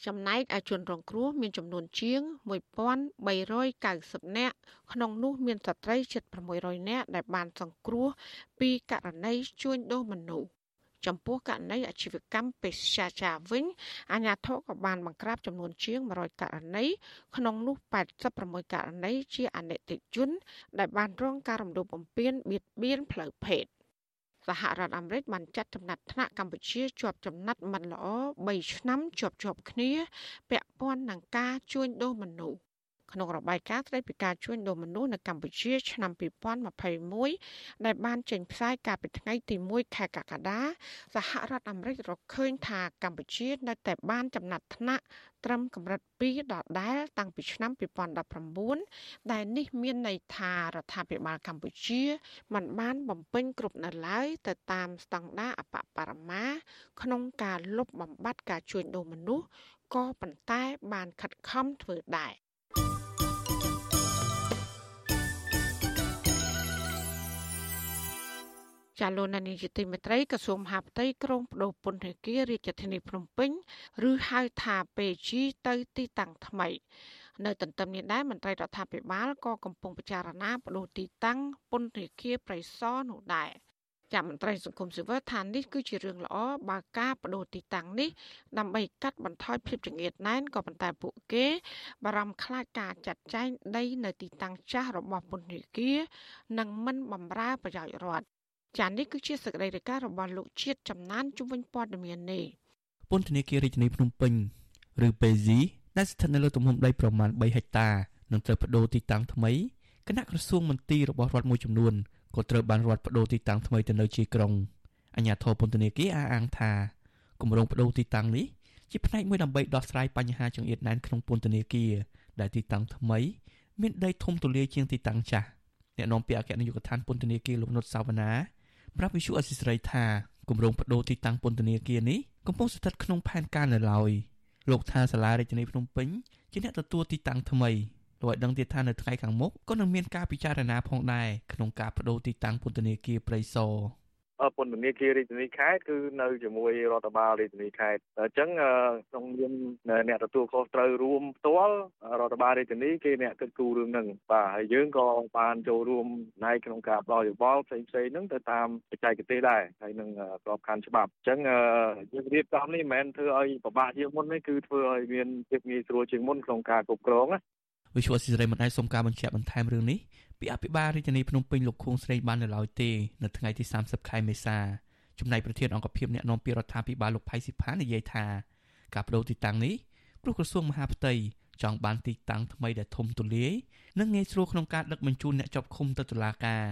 Speaker 1: ចំណែកឯជនរងគ្រោះមានចំនួនជាង1390នាក់ក្នុងនោះមានស្ត្រីជិត600នាក់ដែលបានសង្គ្រោះពីករណីជួញដូរមនុស្សចំពោះករណីអាជីវកម្មពេទ្យាចារវិញអាជ្ញាធរក៏បានបង្ក្រាបចំនួនជាង100ករណីក្នុងនោះ86ករណីជាអនិច្ចជន ដែលបានរងការរំលោភបំពានបៀតបៀនផ្លូវភេទ សហរដ្ឋអាមេរិកបានចាត់ចំណាត់ថ្នាក់កម្ពុជាជាប់ចំណាត់មិនល្អ3ឆ្នាំជាប់ជាប់គ្នាពាក់ព័ន្ធនឹងការជួញដូរមនុស្ស ក្នុងរបាយការណ៍ស្តីពីការជួញដូរមនុស្សនៅកម្ពុជាឆ្នាំ2021ដែលបានចេញផ្សាយកាលពីថ្ងៃទី1ខែកក្កដាសហរដ្ឋអាមេរិករកឃើញថាកម្ពុជានៅតែបានចំណាត់ថ្នាក់ត្រឹមកម្រិត2ដដែលតាំងពីឆ្នាំ2019ដែលនេះមានន័យថារដ្ឋាភិបាលកម្ពុជាមិនបានបំពេញគ្រប់នៅឡើយទៅតាមស្តង់ដារអបបរមា ក្នុងការលុបបំបាត់ការជួញដូរមនុស្សក៏ប៉ុន្តែបានខិតខំធ្វើដែរ ចាលោកនានីជាទីមេត្រីក្រសួងមហាផ្ទៃក្រុងបដូរពន្ធនាគាររាជធានីភ្នំពេញឬហៅថា PG ទៅទីតាំងថ្មី នៅទន្ទឹមនេះដែរមន្ត្រីរដ្ឋាភិបាលក៏កំពុងពិចារណាបដូរទីតាំងពន្ធនាគារប្រៃសណនោះដែរចាំមន្ត្រីសង្គមស៊ីវិលថានេះគឺជារឿងល្អបើការបដូរទីតាំងនេះដើម្បីកាត់បន្ថយភាពចង្អៀតណែនក៏ប៉ុន្តែពួកគេ បារម្ភខ្លាចការចាត់ចែងដីនៅទីតាំងចាស់របស់ពន្ធនាគារនឹងមិនបម្រើប្រយោជន៍រដ្ឋ ចា៎នេះគឺជាសេចក្តីរាយការណ៍របស់លោកជាតិចំណានជំនាញព័ត៌មាននេះ
Speaker 9: ពន្ធនាគាររាជធានីភ្នំពេញឬពេស៊ីដែលស្ថិតនៅលើទំហំដីប្រមាណ3ហិកតានឹងត្រូវបដូរទីតាំងថ្មីគណៈក្រសួងមន្ទីររបស់រដ្ឋមួយចំនួនក៏ត្រូវបានរដ្ឋបដូរទីតាំងថ្មីទៅនៅជាក្រុងអាជ្ញាធរពន្ធនាគារអះអាងថាគម្រោងបដូរទីតាំងនេះជាផ្នែកមួយដើម្បីដោះស្រាយបញ្ហាចង្អៀតណែនក្នុងពន្ធនាគារដែលទីតាំងថ្មី មានដីធំទូលាយជាងទីតាំងចាស់អ្នកនាំពាក្យអគ្គនាយកដ្ឋានពន្ធនាគារលោកនុតសាវណ្ណា ប្រាប់វិសុអសិស្រ័យថាគម្រោងបដូរទីតាំងពន្ធនាគារនេះកំពុងស្ថិតក្នុងផែនការនៅឡើយលោកថាសាលារាជធានីភ្នំពេញជាអ្នកទទួលទីតាំងថ្មីលោកឲ្យដឹងទៀតថានៅថ្ងៃខាងមុខក៏នឹងមានការពិចារណាផងដែរក្នុងការបដូរទីតាំងពន្ធនាគារព្រៃសរ
Speaker 10: ពន្ធនាគាររាជធានីខេត្តគឺនៅជាមួយរដ្ឋបាលរាជធានីខេត្តអញ្ចឹងក្នុងមានអ្នកទទួលខុសត្រូវរួមផ្ទាល់រដ្ឋបាលរាជធានីគេអ្នកគិតគូររឿងហ្នឹងបាទហើយយើងក៏បានចូលរួមណែក្នុងការផ្ដល់យោបល់ផ្សេងផ្សេងហ្នឹងទៅតាមបច្ចេកទេសដែរហើយនឹងក្របខ័ណ្ឌច្បាប់អញ្ចឹងយើងរៀបចំនេះមិនមែនធ្វើឲ្យពិបាកជាងមុនទេគឺធ្វើឲ្យមានភាពងាយស្រួលជាងមុនក្នុងការគ្រប់គ្រងណា
Speaker 9: វិសុវស៊ីសេរីមិនអាចសុំការបញ្ជាក់បន្ថែមរឿងនេះ ពីអភិបាលរាជធានីភ្នំពេញលោកខួងស្រេងបាននៅឡើយទេនៅថ្ងៃទី30ខែមេសាចំណែកប្រធានអង្គភិបអ្នកនាំពាក្យរដ្ឋាភិបាលលោកផៃស៊ីផាននិយាយថាការបដូរទីតាំងនេះព្រោះក្រសួងមហាផ្ទៃចង់បានទីតាំងថ្មីដែលធំទូលាយនិងងាយស្រួលក្នុងការដឹកបញ្ជូនអ្នកជាប់ឃុំទៅតុលាការ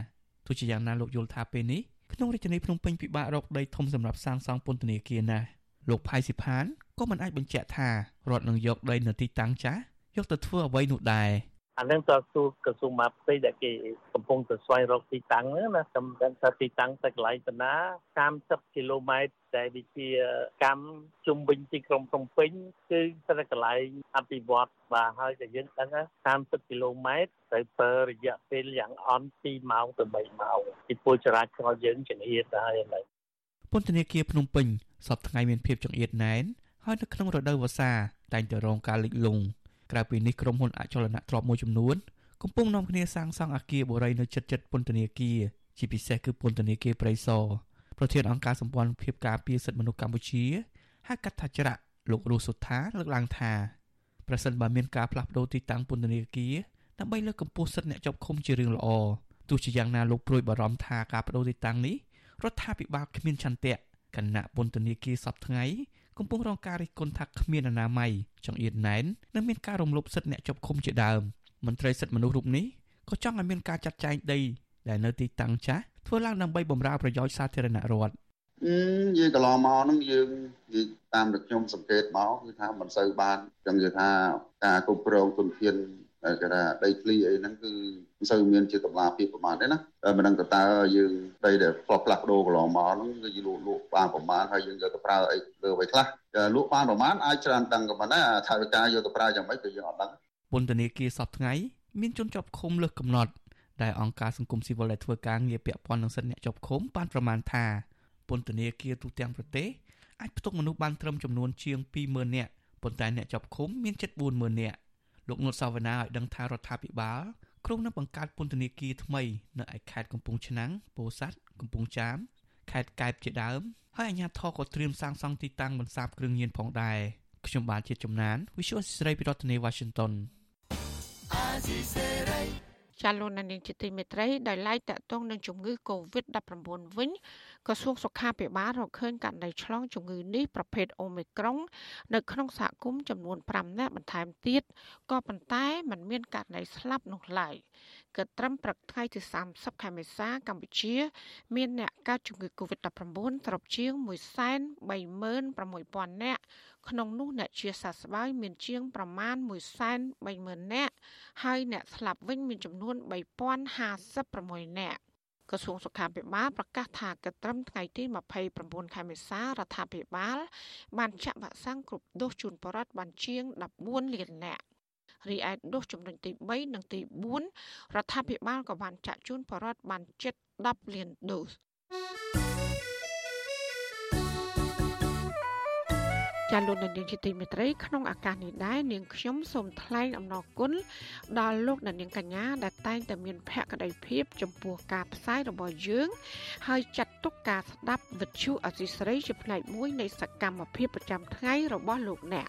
Speaker 9: ទោះជាយ៉ាងណាលោកយល់ថាពេលនេះក្នុងរាជធានីភ្នំពេញពិបាករកដីធំសម្រាប់សាងសង់ពន្ធនាគារណាស់លោកផៃស៊ីផានក៏មិនអាចបញ្ជាក់ថារដ្ឋនឹងយកដីនៅទីតាំងចាស់យកទៅធ្វើអ្វីនោះដែរ
Speaker 11: អានឹងតើសួរក្រសួងមកផ្ទៃដែលគេកំពុងទៅស្វែងរកទីតាំងណាខ្ញុំដឹងថាទីតាំងទៅកន្លែងបណ្ណា30គីឡូម៉ែត្រដែលវាជាកម្មជុំវិញទីក្រុងភ្នំពេញគឺស្ថិតកន្លែងអភិវឌ្ឍបាទហើយតែយើងដឹងថា30គីឡូម៉ែត្រត្រូវប្រើរយៈពេលយ៉ាងអន់2ម៉ោងទៅ3ម៉ោងពីពលចរាចរណ៍យើងជំនៀតទៅហើយឥឡូវ
Speaker 9: ពន្ធនាគារភ្នំពេញសពថ្ងៃមានភាពចង្អៀតណែនហើយនៅក្នុងរដូវវស្សាតែងតែរងការលិចលង់ ក្រៅពីនេះក្រុមហ៊ុនអចលនទ្រព្យមួយចំនួនកំពុងនាំគ្នាសាងសង់អគារបុរីនៅជិតជិតពន្ធនាគារជាពិសេសគឺពន្ធនាគារព្រៃសរប្រធានអង្គការសម្ព័ន្ធភាពការពារសិទ្ធិមនុស្សកម្ពុជាហៅកាត់ថាច្រាក់លោករស់សុថាលើកឡើងថាប្រសិនបើមានការផ្លាស់ប្តូរទីតាំងពន្ធនាគារដើម្បីលើកកម្ពស់សិទ្ធិអ្នកជាប់ឃុំជារឿងល្អទោះជាយ៉ាងណាលោកព្រួយបារម្ភថាការបដូរទីតាំងនេះរដ្ឋាភិបាលគ្មានឆន្ទៈគណៈពន្ធនាគារសពថ្ងៃ កំពុងរងការរិះគន់ថាគ្មានអនាម័យចង្អៀតណែននិងមានការរំលោភសិទ្ធិអ្នកជាប់ឃុំជាដើមមន្ត្រីសិទ្ធិមនុស្សរូបនេះក៏ចង់ឲ្យមានការចាត់ចែងដីដែលនៅទីតាំងចាស់ធ្វើឡើងដើម្បីបម្រើប្រយោជន៍សាធារណរដ្ឋ
Speaker 12: អឺយើងកន្លងមកហ្នឹងយើងនិយាយតាមដែលខ្ញុំសង្កេតមកគឺថាមិនសូវបានចឹងគឺថាការគ្រប់គ្រងទុនធាន គេថាដីធ្លីអីហ្នឹងគឺមិនសូវមានជាតម្លាភាពប្រហែលទេណាតែមិនដឹងតើយើងដីដែលផ្លាស់ផ្លាស់ប្ដូរកន្លងមកហ្នឹងគឺយើងលក់លក់បានប្រហែលហើយយើងយកទៅប្រើអីលើអ្វីខ្លះលក់បានប្រហែលអាចច្រើនដឹងក៏ប៉ុន្តែថាវិការយកទៅប្រើយ៉ាងម៉េចគឺយើងអត់ដឹង
Speaker 9: ពន្ធនាគារសពថ្ងៃមានជនជាប់ឃុំលើសកំណត់ដែលអង្គការសង្គមស៊ីវិលដែលធ្វើការងារពាក់ព័ន្ធនឹងសិទ្ធិអ្នកជាប់ឃុំបានប្រមាណថាពន្ធនាគារទូទាំងប្រទេសអាចផ្ទុកមនុស្សបានត្រឹមចំនួនជាង20000នាក់ប៉ុន្តែអ្នកជាប់ឃុំមានជិត40000នាក់ លោកនុតសាវណ្ណាឲ្យដឹងថារដ្ឋាភិបាលក្រុងនឹងបង្កើតពន្ធនាគារថ្មីនៅឯខេត្តកំពង់ឆ្នាំងពោធិ៍សាត់កំពង់ចាមខេត្តកែបជាដើមហើយអាជ្ញាធរក៏ត្រៀមសាងសង់ទីតាំងបន្សាបគ្រឿងញៀនផងដែរខ្ញុំបានជាចំណាន Visual ស្រីពីរដ្ឋធានី Washington
Speaker 1: ចាលោកនាងជាទីមេត្រីដោយឡែកតកតងនឹងជំងឺ Covid-19 វិញក្រសួងសុខាភិបាលរកឃើញករណីឆ្លងជំងឺនេះប្រភេទអូមីក្រុងនៅក្នុងសហគមន៍ចំនួន5នាក់បន្ថែមទៀតក៏ប៉ុន្តែมันមានករណីស្លាប់នោះឡើយ គិតត្រឹមព្រឹកថ្ងៃទី30ខែមេសាកម្ពុជា មានអ្នកកើតជំងឺ Covid-19 ត្រប់ជាង136,000នាក់ក្នុងនោះអ្នកជាសះស្បើយមានជាងប្រមាណ130,000នាក់ហើយអ្នកស្លាប់វិញមានចំនួន3056នាក់ក្រសួងសុខាភិបាលប្រកាសថាកត្រឹមថ្ងៃទី29ខែមេសារដ្ឋាភិបាល បានចាក់វ៉ាក់សាំងគ្រប់ដូសជូនបរិវត្តបានជាង14លាននាក់ រីឯដូសចំណុចទី3និងទី4រដ្ឋាភិបាលក៏បានចាក់ជូនបរិវត្តបានជិត10លានដូសចាលោកនាងជាទីមេត្រីក្នុងឱកាសនេះដែរនាងខ្ញុំសូមថ្លែងអំណរគុណដល់លោកនាងកញ្ញាដែលតែងតែមានភក្ដីភាពចំពោះការផ្សាយរបស់យើង ហើយចាត់ទុកការស្ដាប់វិទ្យុអសីស្រីជាផ្នែកមួយនៃសកម្មភាពប្រចាំថ្ងៃរបស់លោកអ្នក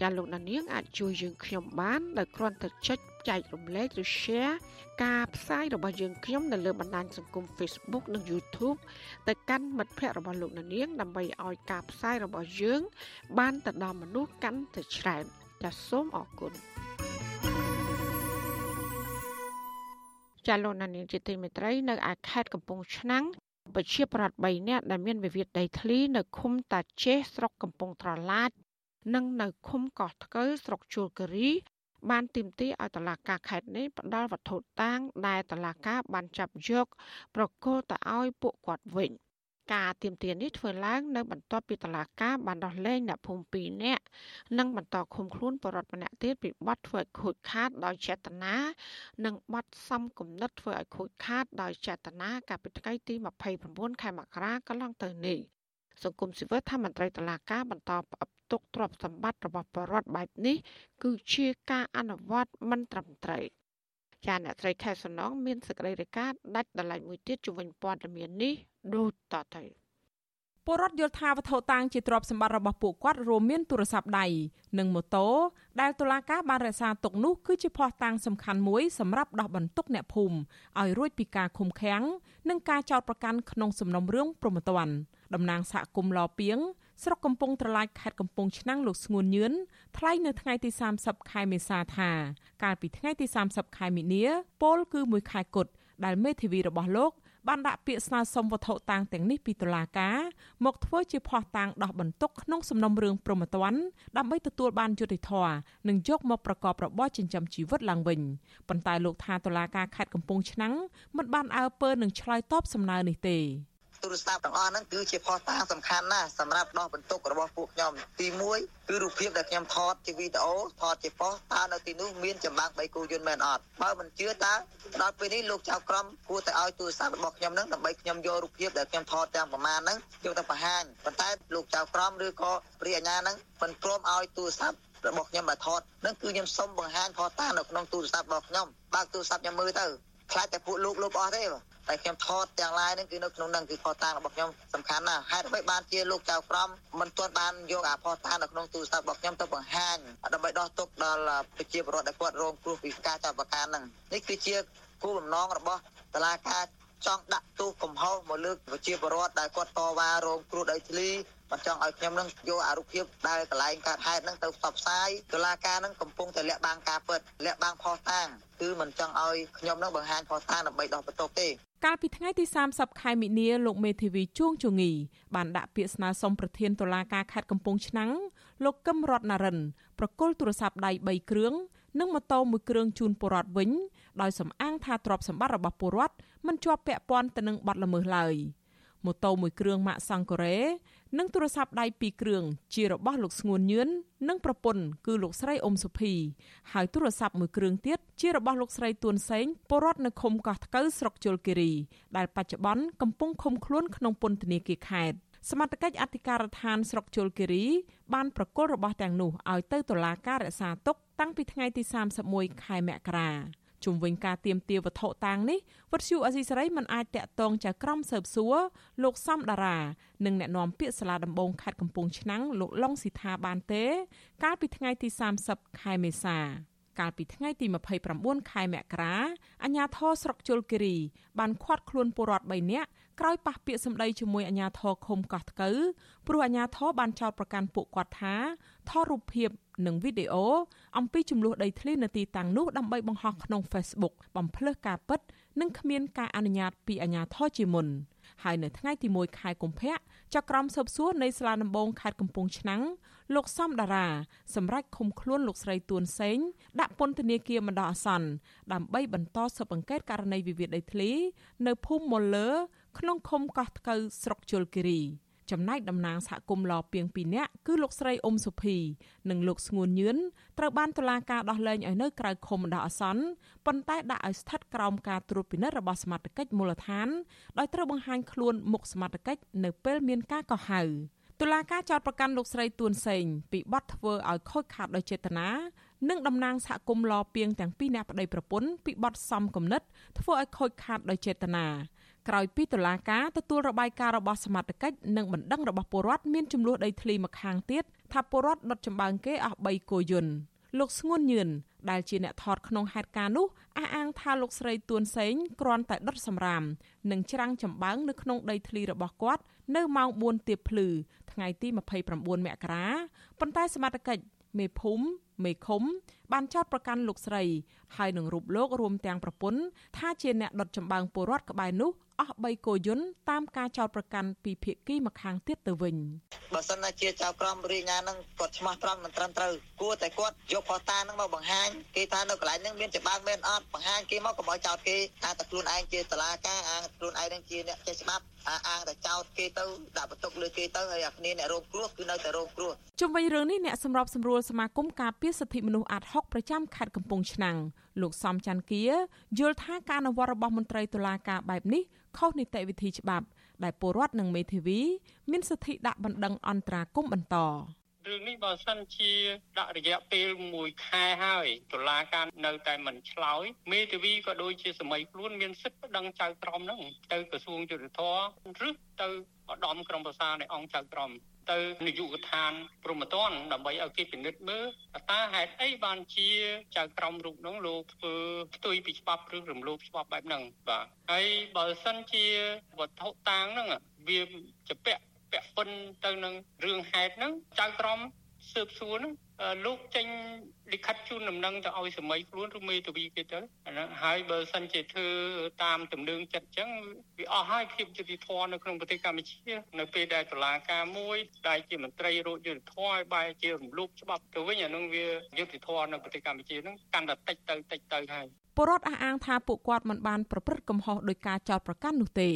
Speaker 1: ចាលោកដានៀងអាចជួយយើងខ្ញុំបានដោយគ្រាន់តែចុចចែករំលែកឬ share ការផ្សាយរបស់យើងខ្ញុំនៅលើបណ្ដាញសង្គម Facebook និង YouTube ទៅកាន់មិត្តភ័ក្តិរបស់លោកនាង ដើម្បីឲ្យការផ្សាយរបស់យើង បានទៅដល់មនុស្សកាន់តែច្រើនចាសសូមអរគុណចាលោកនាងជាទីមេត្រីនៅឯខេត្តកំពង់ឆ្នាំងប្រជាប្រដ្ឋ3នាក់ដែលមានវិវាទដីធ្លីនៅឃុំតាចេះស្រុកកំពង់ត្រឡាច និងនៅឃុំកោះថ្កូវស្រុកជួលគិរី បានទាមទារឲ្យតុលាការខេត្តនេះផ្ដល់វត្ថុតាង ដែលតុលាការបានចាប់យក ប្រគល់ទៅឲ្យពួកគាត់វិញការទៀមទានេះធ្វើឡើងនៅបន្ទាប់ពីតឡាការបានដោះលែងអ្នកភូមិ2នាក់និងបន្តឃុំខ្លួនបរិវត្តម្នាក់ទៀតពីបទធ្វើឲ្យខូចខាតដោយចេតនានិងបទសំគំនិតធ្វើឲ្យខូចខាតដោយចេតនាកាលពីថ្ងៃទី29ខែមករាកន្លងទៅនេះសង្គមស៊ីវិលថាមន្ត្រីតឡាការបន្តផ្អឹប ទុកទ្រព្យសម្បត្តិរបស់បរដ្ឋបែបនេះ គឺជាការអនុវត្តមិនត្រឹមត្រូវចាអ្នកស្រីខែសំណងមានសេចក្តីរាយការណ៍ដាច់ដライមួយទៀតជំវិញព័ត៌មាននេះដូចតទៅ
Speaker 5: ពលរដ្ឋយល់ថាវត្ថុតាងជាទ្រព្យសម្បត្តិរបស់ពួកគាត់រួមមានទូរស័ព្ទដៃនិងម៉ូតូដែលតុលាការបានរក្សាទុកនោះគឺជាភស្តុតាងសំខាន់មួយសម្រាប់ដោះបន្ទុកអ្នកភូមិឲ្យរួចពីការឃុំឃាំងនិងការចោទប្រកាន់ក្នុងសំណុំរឿងប្រមទ័នតំណាងសហគមន៍ឡពៀង ស្រុកកំពង់ត្រឡាចខេត្តកំពង់ឆ្នាំងលោកស្ងួនញឿនថ្លែងនៅថ្ងៃទី30ខែមេសាថាកាលពីថ្ងៃទី30ខែមីនាពលគឺមួយខែគត់ដែលមេធាវីរបស់លោកបានដាក់ពាក្យស្នើសុំវត្ថុតាងទាំងនេះពីតុលាការមកធ្វើជាភស្តុតាងដោះបន្ទុកក្នុងសំណុំរឿងប្រមទ័នដើម្បីទទួលបានយុត្តិធម៌និងយកមកប្រកបរបរចិញ្ចឹមជីវិតឡើងវិញប៉ុន្តែលោកថាតុលាការខេត្តកំពង់ឆ្នាំងមិនបានអើពើនឹងឆ្លើយតបសំណើនេះទេ
Speaker 13: ទូរស័ព្ទទាំងអស់ហ្នឹងគឺជាផុសតាងសំខាន់ណាស់សម្រាប់ដោះបន្ទុករបស់ពួកខ្ញុំទី1គឺរូបភាពដែលខ្ញុំថតជាវីដេអូថតជាប៉ុសតើនៅទីនោះមានចម្បាំង3គូយន្តមែនអត់បើមិនជឿតើដល់ពេលនេះលោកចៅក្រមគួរតែឲ្យទូរស័ព្ទរបស់ខ្ញុំហ្នឹងដើម្បីខ្ញុំយករូបភាពដែលខ្ញុំថតទាំងប្រមាណហ្នឹងយកទៅបង្ហាញប៉ុន្តែលោកចៅក្រមឬក៏ព្រះអាជ្ញាហ្នឹងមិនព្រមឲ្យទូរស័ព្ទរបស់ខ្ញុំបើថតនឹងគឺខ្ញុំសុំបង្ហាញផតានៅក្នុងទូរស័ព្ទរបស់ខ្ញុំបើកទូរស័ព្ទខ្ញុំមើលទៅខ្លាចតែពួកលោកលុបអស់ទេបាទ តែខ្ញុំថតទាំងឡាយហ្នឹងគឺនៅក្នុងហ្នឹងគឺផតារបស់ខ្ញុំសំខាន់ណាស់ហេតុអ្វីបានជាលោកចៅក្រមមិនទាន់បានយកអាផតានៅក្នុងទូរស័ព្ទរបស់ខ្ញុំទៅបង្ហាញដើម្បីដោះទុកដល់ប្រជាពលរដ្ឋដែលគាត់រងគ្រោះពីការចាប់ប្រកាន់ហ្នឹងនេះគឺជាគោលបំណងរបស់តឡាការចង់ដាក់ទោសកំហុសមកលើប្រជាពលរដ្ឋដែលគាត់តវ៉ារងគ្រោះដីធ្លីមិនចង់ឲ្យខ្ញុំនឹងយកអារូបភាពដែលកន្លែងកើតហេតុហ្នឹងទៅផ្សព្វផ្សាយតុលាការហ្នឹងកំពុងតែលាក់បាំងការពិតលាក់បាំងផុសតាងគឺមិនចង់ឲ្យខ្ញុំនឹងបង្ហាញផុសតាងដើម្បីដោះបន្ទុកទេ
Speaker 5: កាលពីថ្ងៃទី30ខែមិនិនាលោកមេធាវីជួងជងីបានដាក់ពាក្យស្នើសុំប្រធានតុលាការខេត្តកំពង់ឆ្នាំងលោកកឹមរតនារិនប្រគល់ទូរស័ព្ទដៃ3គ្រឿងនិងម៉ូតូមួយគ្រឿងជូនពលរដ្ឋវិញដោយសំអាងថាទ្រព្យសម្បត្តិរបស់ពលរដ្ឋមិនជាប់ពាក់ព័ន្ធទៅនឹងបទល្មើសឡើយម៉ូតូមួយគ្រឿងម៉ាកសង់កូរ៉េ និងទូរស័ព្ទដៃពីរគ្រឿងជារបស់លោកស្ងួនញឿននិងប្រពន្ធគឺលោកស្រីអ៊ុំសុភីហើយទូរស័ព្ទមួយគ្រឿងទៀតជារបស់លោកស្រីទួនសេងពលរដ្ឋនៅឃុំកោះថ្កូវស្រុកជលគិរីដែលបច្ចុប្បន្នកំពុងឃុំខ្លួនក្នុងពន្ធនាគារខេត្តសមត្ថកិច្ចអធិការដ្ឋានស្រុកជលគិរីបានប្រកល់របស់ទាំងនោះឲ្យទៅតុលាការរក្សាទុកតាំងពីថ្ងៃទី31ខែមករា ជុំវិញការទៀមទាវត្ថុតាងនេះវត្តឈូអសីសេរីមិនអាចតាក់ទងចៅក្រមស៊ើបសួរលោកសំដារានិងអ្នកនាំពាក្យសាលាដំបងខេត្តកំពង់ឆ្នាំងលោកឡុងស៊ីថាបានទេ កាលពីថ្ងៃទី30ខែមេសាកាលពីថ្ងៃទី29ខែមករាអាជ្ញាធរស្រុកជលគិរីបានឃាត់ខ្លួនពលរដ្ឋ3នាក់ក្រោយប៉ះពាក្យសម្ដីជាមួយអាជ្ញាធរឃុំកោះថ្កូវព្រោះអាជ្ញាធរបានចោទប្រកាន់ពួកគាត់ថា ថតរូបភាពនិងវីដេអូអំពីចំនួនដីធ្លីនៅទីតាំងនោះដើម្បីបង្ហោះក្នុង Facebook បំភ្លឺការពិត និងគ្មានការអនុញ្ញាតពីអាជ្ញាធរជាមុនហើយនៅថ្ងៃទី1ខែកុម្ភៈចក្រមស៊ើបសួរនៃសាលាដំបងខេត្តកំពង់ឆ្នាំងលោកសំដារាសម្រាប់ឃុំខ្លួនលោកស្រីទួនសេងដាក់ពន្ធនាគារបណ្ដោះអាសន្នដើម្បីបន្តស៊ើបអង្កេតករណីវិវាទដីធ្លី នៅភូមិមុលលើ ក្នុងឃុំកោះថ្កូវស្រុកជលគិរី ចំណែកតំណាងសហគមន៍លពីង2នាក់គឺលោកស្រីអ៊ុំសុភី និងលោកស្ងួនញឿនត្រូវបានតុលាការដោះលែងឲ្យនៅក្រៅឃុំដោះអាសន្នប៉ុន្តែដាក់ឲ្យស្ថិតក្រោមការត្រួតពិនិត្យរបស់សមត្ថកិច្ចមូលដ្ឋានដោយត្រូវបង្ហាញខ្លួនមុខសមត្ថកិច្ចនៅពេលមានការកោះហៅតុលាការចោទប្រកាន់លោកស្រីទួនសេងពីបទធ្វើឲ្យខូចខាតដោយចេតនានិងតំណាងសហគមន៍លពីងទាំងពីរនាក់ប្តីប្រពន្ធពីបទសំគំនិតធ្វើឲ្យខូចខាតដោយចេតនា ក្រោយពីតុលាការទទួលរបាយការណ៍របស់សមត្ថកិច្ចនិងបណ្ដឹងរបស់ពលរដ្ឋមានចំនួនដីធ្លីម្ខាងទៀតថាពលរដ្ឋដុតចម្បាំងគេអស់3គោយន្តលោកស្ងួនញឿនដែលជាអ្នកថតក្នុងហេតុការណ៍នោះអះអាងថាលោកស្រីទួនសេងគ្រាន់តែដុតសម្រាមនិងច្រាំងចម្បាំងនៅក្នុងដីធ្លីរបស់គាត់នៅម៉ោង4ទៀបភ្លឺថ្ងៃទី29មករាប៉ុន្តែសមត្ថកិច្ចមេភូមិមេឃុំបានចោទប្រកាន់លោកស្រីហើយនឹងរូបលោករួមទាំងប្រពន្ធថាជាអ្នកដុតចម្បាំងពលរដ្ឋក្បែរនោះ អស់3គោយន្តតាមការចោទប្រកាន់ពីភាគីម្ខាងទៀតទៅវិញ
Speaker 13: បើសិនណាជាចៅក្រមរាជអាជ្ញានឹងគាត់ឆ្មាស់ត្រង់មិនត្រឹមត្រូវគួរតែគាត់យកផតានឹងមកបង្ហាញគេថានៅកន្លែងនឹងមានច្បាប់មែនអត់បង្ហាញគេមកកុំឲ្យចោទគេថាតែខ្លួនឯងជាតឡាការអាងខ្លួនឯងនឹងជាអ្នកចេះច្បាប់ អាងតែចោទគេទៅដាក់បន្ទុកលើគេទៅហើយអាគ្នាអ្នករងគ្រោះគឺនៅតែរងគ្រោះ
Speaker 5: ជុំវិញរឿងនេះអ្នកសម្របសម្រួលសមាគមការពារសិទ្ធិមនុស្សអាត់ហុកប្រចាំខេត្តកំពង់ឆ្នាំងលោកសំច័ន្ទគាយល់ថាការអនុវត្តរបស់មន្ត្រីតុលាការបែបនេះខុសនីតិវិធីច្បាប់ដែលពលរដ្ឋនិងមេធាវីមានសិទ្ធិដាក់បណ្ដឹងអន្តរាគមបន្ត
Speaker 14: រឿងនេះបើសិនជាដាក់រយៈពេល1ខែហើយតុលាការនៅតែមិនឆ្លើយមេធាវីក៏ដូចជាសម័យខ្លួនមានសិទ្ធិប្តឹងចៅក្រមហ្នឹងទៅក្រសួងយុតិធធឬទៅឧត្តមក្រុមប្រឹក្សានៃអង្គចៅក្រមទៅនាយកដ្ឋានព្រមត្តនដើម្បីឲ្យគេពិនិត្យមើលតើហេតុអីបានជាចៅក្រមរូបនោះលោកធ្វើផ្ទុយពីច្បាប់ឬរំលោភច្បាប់បែបហ្នឹងបាទហើយបើសិនជាវត្ថុតាងហ្នឹងវាជាពាក់ ពាក់ព័ន្ធទៅនឹងរឿងហេតុហ្នឹងចៅក្រមស៊ើបសួរហ្នឹងលោកចេញលិខិតជូនដំណឹងទៅឲ្យសម័យខ្លួនឬមេធាវីគេទៅអាហ្នឹងហើយបើសិនជាធ្វើតាមទំនឹងចិត្តអញ្ចឹងវាអស់ហើយភាពយុត្តិធម៌នៅក្នុងប្រទេសកម្ពុជានៅពេលដែលតុលាការមួយដែលជាមន្ត្រីរោគយុត្តិធម៌ឲ្យបែរជារំលោភច្បាប់ទៅវិញអាហ្នឹងវាយុត្តិធម៌នៅប្រទេសកម្ពុជាហ្នឹងកាន់តែតិចទៅតិចទៅហើយ
Speaker 5: ពលរដ្ឋអះអាងថាពួកគាត់មិនបានប្រព្រឹត្តកំហុសដោយការចោទប្រកាន់នោះទេ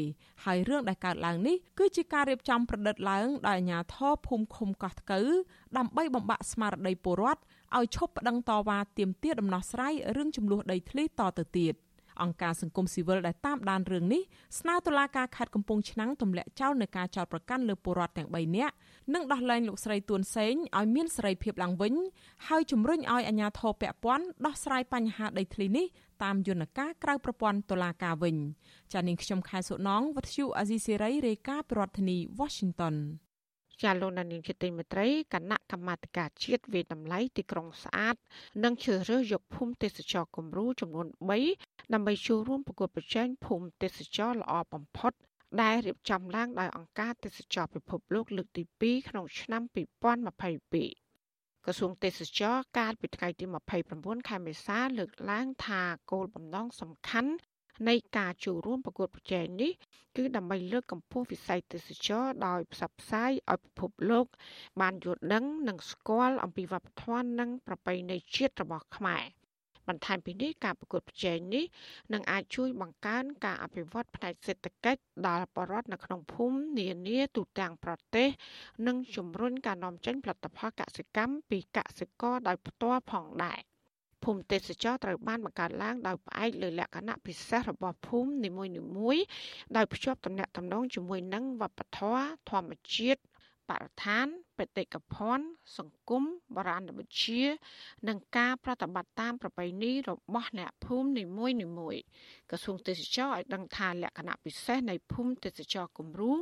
Speaker 5: ហើយរឿងដែលកើតឡើងនេះគឺជាការរៀបចំប្រឌិតឡើងដោយអាជ្ញាធរភូមិឃុំកោះថ្កូវដើម្បីបំបាក់ស្មារតីពលរដ្ឋឲ្យឈប់ប្តឹងតវ៉ាទាមទារដំណោះស្រាយរឿងចំនួនដីធ្លីតទៅទៀត អង្គការសង្គមស៊ីវិលដែលតាមដានរឿងនេះស្នើតុលាការខេត្តកំពង់ឆ្នាំងទម្លាក់ចោលនៅការចោទប្រកាន់លើពលរដ្ឋទាំង3នាក់និងដោះលែងលោកស្រីទួនសេងឲ្យមានសេរីភាពឡើងវិញហើយជំរុញឲ្យអាជ្ញាធរពាក់ព័ន្ធដោះស្រាយបញ្ហាដីធ្លីនេះតាមយន្តការក្រៅប្រព័ន្ធតុលាការវិញចានាងខ្ញុំខែសុណងវັດឈូអាស៊ីសេរីរាយការណ៍ពីរដ្ឋធានី Washington
Speaker 1: ចាលោកនាងជាទីមេត្រីគណៈកម្មាធិការជាតិវិតម្លៃទីក្រុងស្អាត និងជ្រើសរើសយកភូមិទេសចរគំរូចំនួន3ដើម្បីចូលរួមប្រកួតប្រជែងភូមិទេសចរល្អបំផុតដែលរៀបចំឡើងដោយអង្គការទេសចរពិភពលោកលើកទី2ក្នុងឆ្នាំ2022ក្រសួងទេសចរកាលពីថ្ងៃទី29ខែមេសាលើកឡើងថាគោលបំណងសំខាន់ នៃការចូលរួមប្រកួតប្រជែងនេះគឺដើម្បីលើកកម្ពស់វិស័យទេសចរដោយផ្សព្វផ្សាយឲ្យពិភពលោក បានយល់ដឹងនិងស្គាល់អំពីវប្បធម៌និងប្រពៃណីជាតិរបស់ខ្មែរបន្ថែមពីនេះការប្រកួតប្រជែងនេះនឹងអាចជួយបង្កើនការអភិវឌ្ឍផ្នែកសេដ្ឋកិច្ចដល់ប្រជាពលរដ្ឋនៅក្នុងភូមិនានាទូទាំងប្រទេស និងជំរុញការនាំចេញផលិតផលកសិកម្មពីកសិករដោយផ្ទាល់ផងដែរភូ មិទេសចរត្រូវបានបង្កើតឡើងដោយផ្អែកលើលក្ខណៈពិសេសរបស់ភូមិនីមួយៗដោយភ្ជាប់ទំនាក់ទំនងជាមួយនឹងវប្បធម៌ធម្មជាតិបរិស្ថានបេតិកភណ្ឌសង្គមបរាណវិទ្យានិងការប្រតិបត្តិតាមប្រពៃណីរបស់អ្នកភូមិនីមួយៗក្រសួងទេសចរឲ្យដឹងថាលក្ខណៈពិសេសនៃភូមិទេសចរគំរូ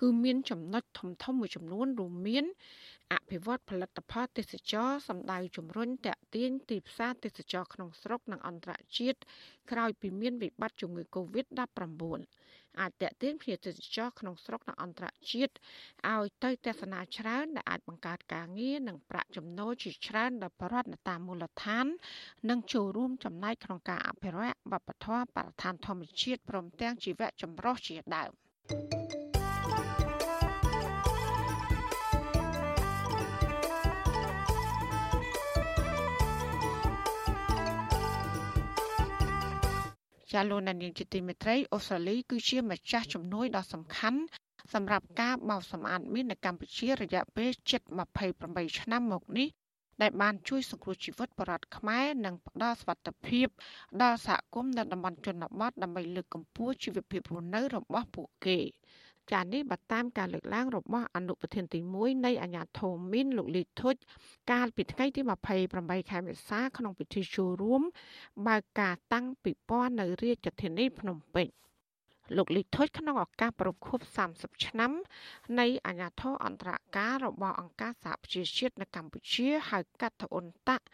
Speaker 1: គឺមានចំណុចធំធំមួយចំនួនរួមមាន អភិវឌ្ឍផលិតផលទេសចរសម្ដៅជំរុញតាក់ទាញទីផ្សារទេសចរក្នុងស្រុកនិងអន្តរជាតិក្រោយពីមានវិបត្តិជំងឺ Covid-19 អាចតាក់ទាញភ្ញៀវទេសចរក្នុងស្រុកនិងអន្តរជាតិឲ្យទៅទស្សនាច្រើនដែលអាចបង្កើតការងារនិងប្រាក់ចំណូលជាច្រើនដល់ប្រជាពលរដ្ឋតាមមូលដ្ឋាន និងចូលរួមចំណែកក្នុងការអភិរក្សវប្បធម៌បរិស្ថានធម្មជាតិព្រមទាំងជីវៈចម្រុះជាដើម។ ចាលោកនាយកជាទីមេត្រីអូស្ត្រាលីគឺជាម្ចាស់ជំនួយដ៏សំខាន់សម្រាប់ការបោសសម្អាតមាននៅកម្ពុជារយៈពេលជិត28ឆ្នាំមកនេះដែលបានជួយសង្គ្រោះជីវិតបរតខ្មែរនិងផ្ដល់សុវត្ថិភាពដល់សហគមន៍នៅតំបន់ជនបទដើម្បីលើកកម្ពស់ជីវភាពរស់នៅរបស់ពួកគេ។ ចានេះបើតាមការលើកឡើងរបស់អនុប្រធានទី1នៃអាជ្ញាធរមីនលោកលីធុចកាលពីថ្ងៃទី28ខែមេសាក្នុងពិធីចូលរួមបើកការតាំងពិព័រណ៍នៅរាជធានីភ្នំពេញលោកលីធុចក្នុងឱកាសប្រពខួប30ឆ្នាំ នៃអាញាធរអន្តរការរបស់អង្គការសហប្រជាជាតិនៅកម្ពុជាហៅកាត់ទៅអ៊ុនតាក់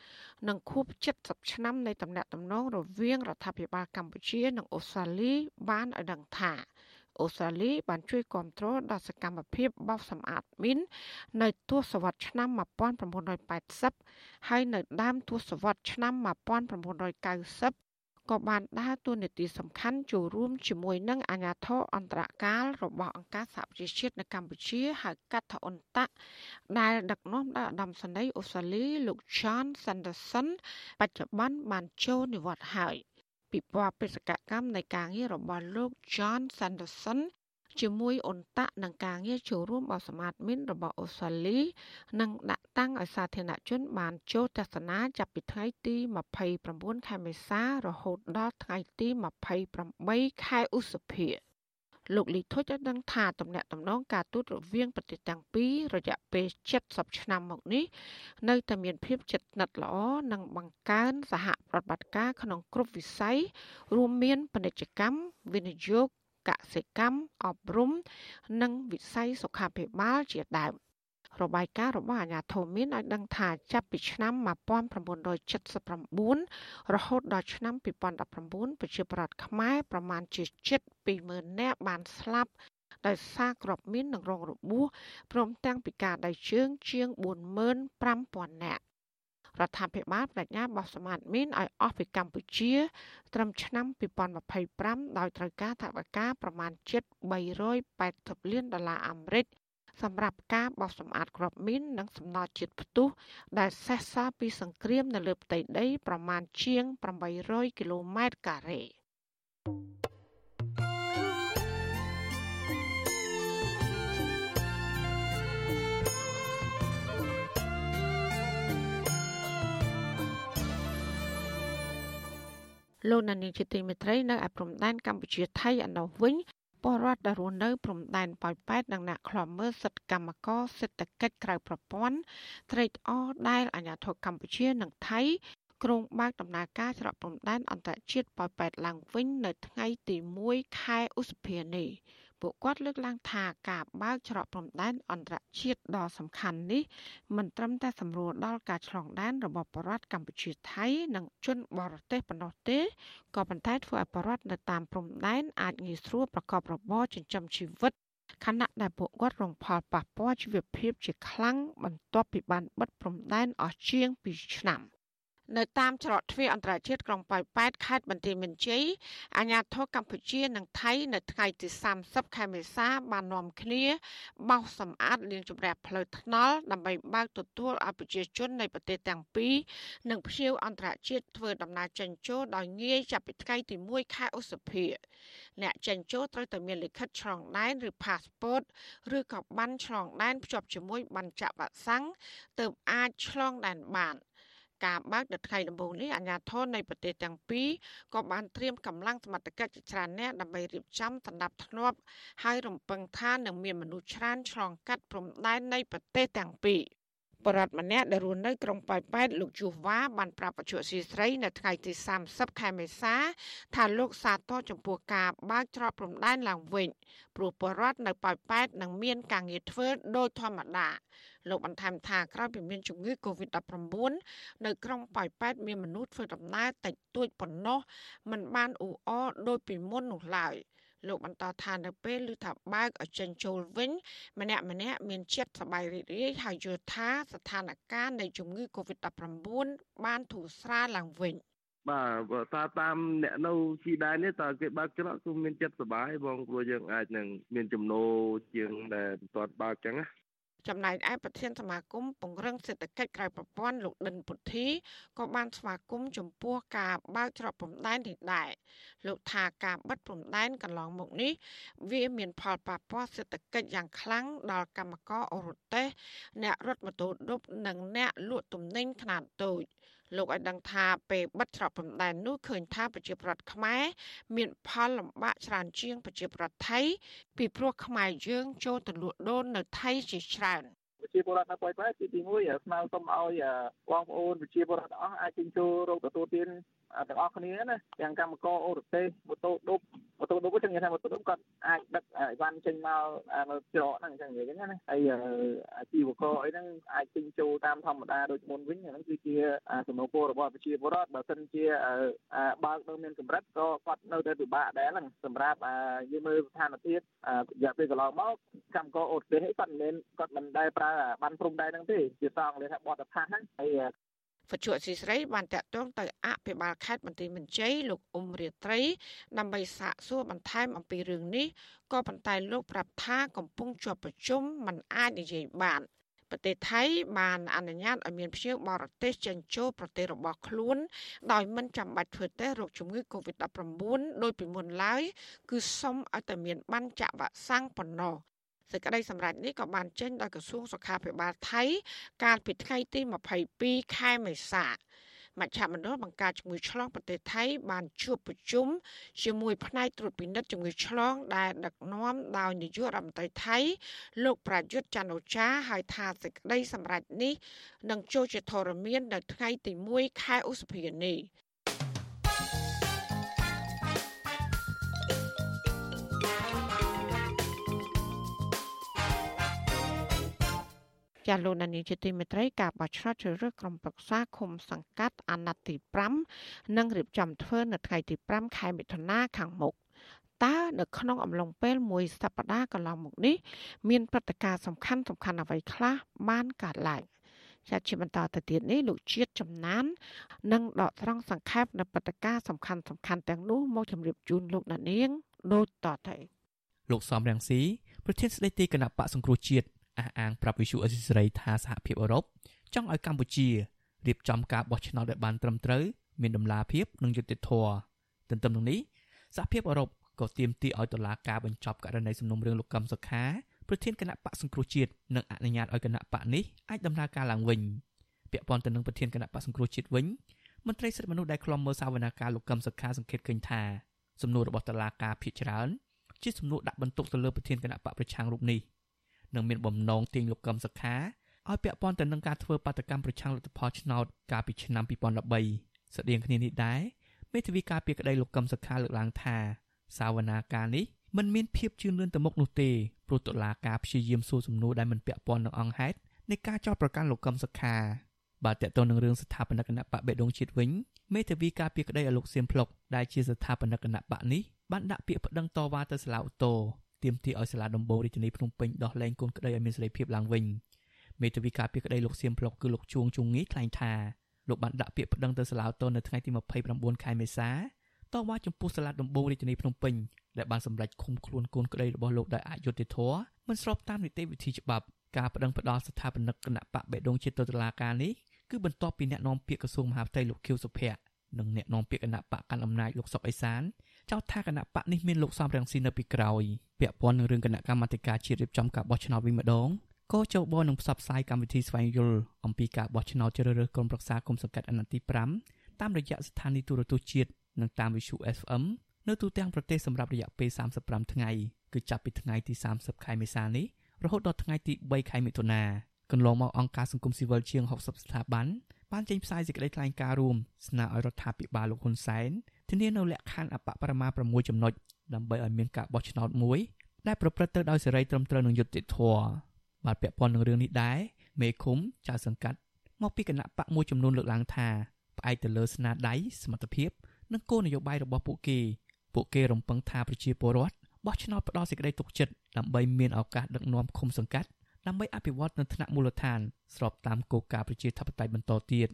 Speaker 1: និងខួប70ឆ្នាំនៃតំណែងតំណងរវាងរដ្ឋាភិបាលកម្ពុជា និងអូស្ត្រាលីបានឲ្យដឹងថា អូស្ត្រាលីបានជួយគ្រប់គ្រងដល់សកម្មភាពបោសសម្អាតមីននៅទសវត្សរ៍ឆ្នាំ1980ហើយនៅដើមទសវត្សរ៍ឆ្នាំ1990ក៏បានដើរតួនាទីសំខាន់ចូលរួមជាមួយនឹងអាជ្ញាធរអន្តរកាលរបស់អង្គការសហប្រជាជាតិនៅកម្ពុជាហៅកាត់ថាអ៊ុនតាក់ដែលដឹកនាំដោយឧត្តមសេនីយ៍អូស្ត្រាលីលោក John Sanderson បច្ចុប្បន្នបានចូលនិវត្តន៍ហើយ។ ពិព័រណ៍បេសកកម្មនៃការងាររបស់លោក John Sanderson ជាមួយអ៊ុនតាក់នឹងការងារចូលរួមបោះសម្អាតមីនរបស់អូស្ត្រាលីនិងដាក់តាំងឲ្យសាធារណជនបានចូលទស្សនាចាប់ពីថ្ងៃទី29ខែមេសារហូតដល់ថ្ងៃទី28ខែឧសភា លោកលីធុចបានដឹងថាតំណែងតំណងការទូតរវាងប្រទេសទាំងពីររយៈពេល70ឆ្នាំមកនេះនៅតែមានភាពជិតស្និទ្ធល្អនិងបង្កើនសហប្រតិបត្តិការក្នុងគ្រប់វិស័យរួមមានពាណិជ្ជកម្មវិនិយោគកសិកម្មអប់រំ និងវិស័យសុខាភិបាលជាដើម។ របាយការណ៍របស់អាជ្ញាធរមានឲ្យដឹងថាចាប់ពីឆ្នាំ1979រហូតដល់ឆ្នាំ2019ប្រជាប្រដ្ឋខ្មែរប្រមាណជា720,000នាក់បានស្លាប់ដោយសារគ្រាប់មីននិងរងរបួសព្រមទាំងពិការដៃជើងជាង45,000នាក់រដ្ឋាភិបាលបដិញ្ញាបោះសម្អាតមីនឲ្យអស់ពីកម្ពុជា ត្រឹមឆ្នាំ2025ដោយត្រូវការថវិកាប្រមាណជិត380លានដុល្លារអាមេរិក សម្រាប់ការបោសសម្អាតគ្រាប់មីននិងសំណល់ជាតិផ្ទុះដែលសេសសល់ពីសង្គ្រាមនៅលើផ្ទៃដី ប្រមាណជាង800គីឡូម៉ែត្រការ៉េលោកនានីជាទីមេត្រីនៅឯព្រំដែនកម្ពុជាថៃឯណោះវិញ ពលរដ្ឋដែលរស់នៅព្រំដែនប៉ោយប៉ែតនិងអ្នកខ្លាំមើលសិទ្ធិកម្មករសេដ្ឋកិច្ចក្រៅប្រព័ន្ធត្រេកអរដែលអាជ្ញាធរកម្ពុជានិងថៃក្រុងបើកដំណើរការច្រកព្រំដែនអន្តរជាតិប៉ោយប៉ែតឡើងវិញនៅថ្ងៃទី1ខែឧសភានេះ ពួកគាត់លើកឡើងថាការបើកច្រកព្រំដែនអន្តរជាតិដ៏សំខាន់នេះមិនត្រឹមតែសម្រួលដល់ការឆ្លងដែនរបស់ប្រជារដ្ឋកម្ពុជាថៃនិងជនបរទេសប៉ុណ្ណោះទេក៏ប៉ុន្តែធ្វើឲ្យប្រជារដ្ឋនៅតាមព្រំដែនអាចងាយស្រួលប្រកបរបរចិញ្ចឹមជីវិតខណៈដែលពួកគាត់រងផលប៉ះពាល់ជីវភាពជាខ្លាំងបន្ទាប់ពីបានបិទព្រំដែនអស់ជាង2ឆ្នាំ។ នៅតាមច្រកទ្វារអន្តរជាតិក្រុងប៉ោយប៉ែតខេត្តបន្ទាយមានជ័យអាជ្ញាធរកម្ពុជានិងថៃនៅថ្ងៃទី30ខែមេសាបាននាំគ្នាបោសសម្អាតលាងជម្រះផ្លូវថ្នល់ដើម្បីបើកទទួលឲ្យប្រជាជននៃប្រទេសទាំងពីរនិងភ្ញៀវអន្តរជាតិធ្វើដំណើរចេញចូលដោយងាយចាប់ពីថ្ងៃទី1ខែឧសភាអ្នកចេញចូលត្រូវតែមានលិខិតឆ្លងដែនឬ passport ឬក៏ប័ណ្ណឆ្លងដែនភ្ជាប់ជាមួយប័ណ្ណចាក់វ៉ាក់សាំងទើបអាចឆ្លងដែនបាន។ ការបើកនៅថ្ងៃដំបូងនេះអាជ្ញាធរនៃប្រទេសទាំងពីរក៏បានត្រៀមកម្លាំងសមត្ថកិច្ចជាច្រើនអ្នកដើម្បីរៀបចំដណ្ដាប់ធ្នាប់ហើយរំពឹងថានឹងមានមនុស្សច្រើនឆ្លងកាត់ព្រំដែននៃប្រទេសទាំងពីរ បរដ្ឋម្នាក់ដែលរស់នៅក្រុងប៉ោយប៉ែតលោកជូវ៉ាបានប្រាប់បច្ចុប្បន្នស៊ីស្រីនៅថ្ងៃទី30ខែមេសា ថាលោកសាទរចំពោះការបើកច្រកព្រំដែនឡើងវិញព្រោះបរដ្ឋនៅប៉ោយប៉ែតនឹងមានការងារធ្វើដោយធម្មតាលោកបន្ថែមថាក្រោយពីមានជំងឺ Covid-19 នៅក្រុងប៉ោយប៉ែតមានមនុស្សធ្វើដំណើរតិចតួចប៉ុណ្ណោះมันបានអ៊ូអរដូចពីមុននោះឡើយ លោកបន្តថានៅពេលឮថាបើកឲ្យចេញចូលវិញ ម្នាក់ម្នាក់មានចិត្តសប្បាយរីករាយហើយយល់ថាស្ថានភាពនៃជំងឺ Covid-19 បានធូរស្រាលឡើងវិញ
Speaker 15: បាទតើតាមអ្នកនៅជីដែននេះតើគេបើកច្រកគឺមានចិត្តសប្បាយបងព្រោះយើងអាចនឹងមានចំណូលជាងដែលបន្ទាត់បើកចឹងណា
Speaker 1: ចំណែកឯប្រធានសមាគមពង្រឹងសេដ្ឋកិច្ចក្រៅប្រព័ន្ធលោកដិនពុទ្ធីក៏បានស្វាគមន៍ចំពោះការបើកច្រកព្រំដែននេះដែរលោកថាការបិទព្រំដែនកន្លងមកនេះ វាមានផលប៉ះពាល់សេដ្ឋកិច្ចយ៉ាងខ្លាំងដល់កម្មករអរទេសអ្នករត់ម៉ូតូឌុបនិងអ្នកលក់ទំនិញខ្នាតតូច លោកឲ្យដឹងថាពេលបិទច្រកព្រំដែននោះឃើញថាប្រជាប្រដ្ឋខ្មែរមានផលលំបាកច្រើនជាងប្រជាប្រដ្ឋថៃពីព្រោះខ្មែរយើងចូលទៅលក់ដូរនៅថៃជាច្រើន
Speaker 16: ប្រជាពលរដ្ឋនៅប៉ោយប៉ែតគឺទី1ស្នើសុំឲ្យបងប្អូនប្រជាពលរដ្ឋទាំងអស់អាចជិញ្ជូនរោគទទួលទាន ទាំងអស់គ្នាណាទាំងកម្មករអូរទេសម៉ូតូឌុបម៉ូតូឌុបចឹងនិយាយថាម៉ូតូឌុបគាត់អាចដឹកអីវ៉ាន់ចេញមកនៅច្រកហ្នឹងចឹងនិយាយចឹងណាហើយអាជីវករអីហ្នឹងអាចជិញ្ជូនតាមធម្មតាដូចមុនវិញហ្នឹងគឺជាសំណូមពររបស់ប្រជាពលរដ្ឋបើមិនជាបើកនៅមានកម្រិតក៏គាត់នៅតែពិបាកដែរហ្នឹងសម្រាប់យើងមើលស្ថានភាពរយៈពេលកន្លងមកកម្មករអូរទេសគាត់មិនមែនគាត់មិនដែលប្រើបានព្រំដែនហ្នឹងទេជាតង់លេថាបតផាសហ្នឹងហើយ
Speaker 1: វត្ថុអសីស្រីបានតាក់ទងទៅអភិបាលខេត្តបន្ទាយមានជ័យលោកអ៊ុំរាត្រី ដើម្បីសាកសួរបន្ថែមអំពីរឿងនេះក៏ប៉ុន្តែលោកប្រាប់ថាកំពុងជាប់ប្រជុំមិនអាចនិយាយបានប្រទេសថៃបានអនុញ្ញាតឲ្យមានភ្ញៀវបរទេសចេញចូលប្រទេសរបស់ខ្លួន ដោយមិនចាំបាច់ធ្វើតេស្តរោគជំងឺ Covid-19 ដោយពីមុនឡើយគឺសុំឲ្យតែមានបានចាក់វ៉ាក់សាំងប៉ុណ្ណោះ សេចក្តីសម្រេចនេះក៏បានចេញដោយក្រសួងសុខាភិបាលថៃកាលពីថ្ងៃទី22ខែមេសាមជ្ឈមណ្ឌលបង្ការជំងឺឆ្លងប្រទេសថៃបានជួបប្រជុំជាមួយផ្នែកត្រួតពិនិត្យជំងឺឆ្លងដែលដឹកនាំដោយនាយករដ្ឋមន្ត្រីថៃ លោកប្រយុទ្ធច័ន្ទអូចាហើយថាសេចក្តីសម្រេចនេះនឹងចូលជាធរមាននៅថ្ងៃទី1ខែឧសភានេះ ចាលោកនានីជាទីមេត្រីការបោះឆ្នោតជ្រើសរើសក្រុមប្រឹក្សាឃុំសង្កាត់អាណត្តិទី5នឹងរៀបចំធ្វើនៅថ្ងៃទី5ខែមិថុនាខាងមុខតើនៅក្នុងអំឡុងពេលមួយសប្តាហ៍កន្លងមកនេះមានព្រឹត្តិការណ៍សំខាន់សំខាន់អ្វីខ្លះបានកើតឡើងចាត់ជាបន្តទៅទៀតនេះលោកជាតិចំណាននឹងដកត្រង់សង្ខេបនៅព្រឹត្តិការណ៍សំខាន់សំខាន់ទាំងនោះមកជម្រាបជូនលោកណានៀងដូចតទៅ
Speaker 9: លោកសំរងស៊ីប្រធានស្ដីទីគណៈបកសង្គ្រោះជាតិ អះអាងប្រាប់វិសុអេស៊ីសរ៉ៃថាសហភាពអឺរ៉ុបចង់ឲ្យកម្ពុជារៀបចំការបោះឆ្នោតឲ្យបានត្រឹមត្រូវមានដំណាភាពនិងយុត្តិធម៌ទន្ទឹមនឹងនេះសហភាពអឺរ៉ុបក៏ទាមទារឲ្យតុលាការបញ្ចប់ករណីសំណុំរឿងលោកកឹមសុខាប្រធានគណៈបកសង្គ្រោះជាតិនិងអនុញ្ញាតឲ្យគណៈបកនេះអាចដំណើរការឡើងវិញពាក់ព័ន្ធទៅនឹងប្រធានគណៈបកសង្គ្រោះជាតិវិញមន្ត្រីសិទ្ធិមនុស្សដែលខ្លំមើលសវនកម្មលោកកឹមសុខាសង្កេតឃើញថាសំណួររបស់តុលាការភាគច្រើនជាសំណួរដាក់បន្ទុកទៅលើប្រធានគណៈបកប្រឆាំងរូបនេះ និងមានបំណងទាញលោកកឹមសុខាឲ្យពាក់ព័ន្ធទៅនឹងការធ្វើបាតកម្មប្រឆាំងលទ្ធផលឆ្នោតកាលពីឆ្នាំ2013ស្តៀងគ្នានេះដែរមេធាវីការពីក្តីលោកកឹមសុខាលើកឡើងថាសាវនាការនេះมันមានភាពជឿនលឿនទៅមុខនោះទេព្រោះតុលាការព្យាយាមសួរសំណួរដែលមិនពាក់ព័ន្ធនឹងអង្គហេតុនៃការចោទប្រកាន់លោកកឹមសុខាបាទតើតើនឹងរឿងស្ថាបនិកគណៈបកបេដងជាតិវិញមេធាវីការពីក្តីឲ្យលោកសៀមភ្លុកដែលជាស្ថាបនិកគណៈបកនេះបានដាក់ពាក្យប្តឹងតវ៉ាទៅសាលាឧទ្ធរ ទាមទារឲ្យសាលាដំបងរាជធានីភ្នំពេញដោះលែងកូនក្តីឲ្យមានសេរីភាពឡើងវិញមេធាវីការពីក្តីលោកសៀមភ្លុកគឺលោកជួងជុងងីថ្លែងថាលោកបានដាក់ពាក្យប្តឹងទៅសាលាឧទ្ធរនៅថ្ងៃទី29ខែមេសាតវ៉ាចំពោះសាលាដំបងរាជធានីភ្នំពេញដែលបានសម្រេចឃុំខ្លួនកូនក្តីរបស់លោកដោយអយុត្តិធម៌មិនស្របតាមនីតិវិធីច្បាប់ការប្តឹងផ្តល់ស្ថាបនិកគណៈបកបេដងជាតិទៅតុលាការនេះគឺបន្ទាប់ពីអ្នកនាំពាក្យក្រសួងមហាផ្ទៃលោកខៀវសុភ័ក្រនិងអ្នកនាំពាក្យគណៈបកកាន់អំណាចលោកសុកអេសាន ចោទថាគណៈបកនេះមានលោកសំរងស៊ីនៅពីក្រោយពាក់ព័ន្ធនឹងរឿងគណៈកម្មាធិការជាតិរៀបចំការបោះឆ្នោតវិញម្ដងក៏ចូលបននឹងផ្សព្វផ្សាយកម្មវិធីស្វែងយល់អំពីការបោះឆ្នោតជ្រើសរើសក្រុមប្រឹក្សាគុំសង្កាត់អាណត្តិទី5តាមរយៈស្ថានីយទូរទស្សន៍ជាតិនិងតាមវិទ្យុ FM នៅទូទាំងប្រទេសសម្រាប់រយៈពេល35ថ្ងៃគឺចាប់ពីថ្ងៃទី30ខែមេសានេះរហូតដល់ថ្ងៃទី3ខែមិថុនាកន្លងមកអង្គការសង្គមស៊ីវិលជាង60ស្ថាប័នបានចេញផ្សាយសេចក្តីថ្លែងការណ៍រួមស្នើឲ្យរដ្ឋាភិបាលលោកហ៊ុនសែន ធានានៅលក្ខខណ្ឌអបបរមា6ចំណុចដើម្បីឲ្យមានការបោះឆ្នោតមួយដែលប្រព្រឹត្តទៅដោយសេរីត្រឹមត្រូវនិងយុត្តិធម៌បាទពាក់ព័ន្ធនឹងរឿងនេះដែរមេឃុំចៅសង្កាត់មកពីគណៈបកមួយចំនួនលើកឡើងថាផ្អែកទៅលើស្នាដៃសមត្ថភាពនិងគោលនយោបាយរបស់ពួកគេពួកគេរំពឹងថាប្រជាពលរដ្ឋបោះឆ្នោតផ្ដល់សេចក្តីទុកចិត្តដើម្បីមានឱកាសដឹកនាំឃុំសង្កាត់ដើម្បីអភិវឌ្ឍនៅថ្នាក់មូលដ្ឋានស្របតាមគោលការណ៍ប្រជាធិបតេយ្យបន្តទៀត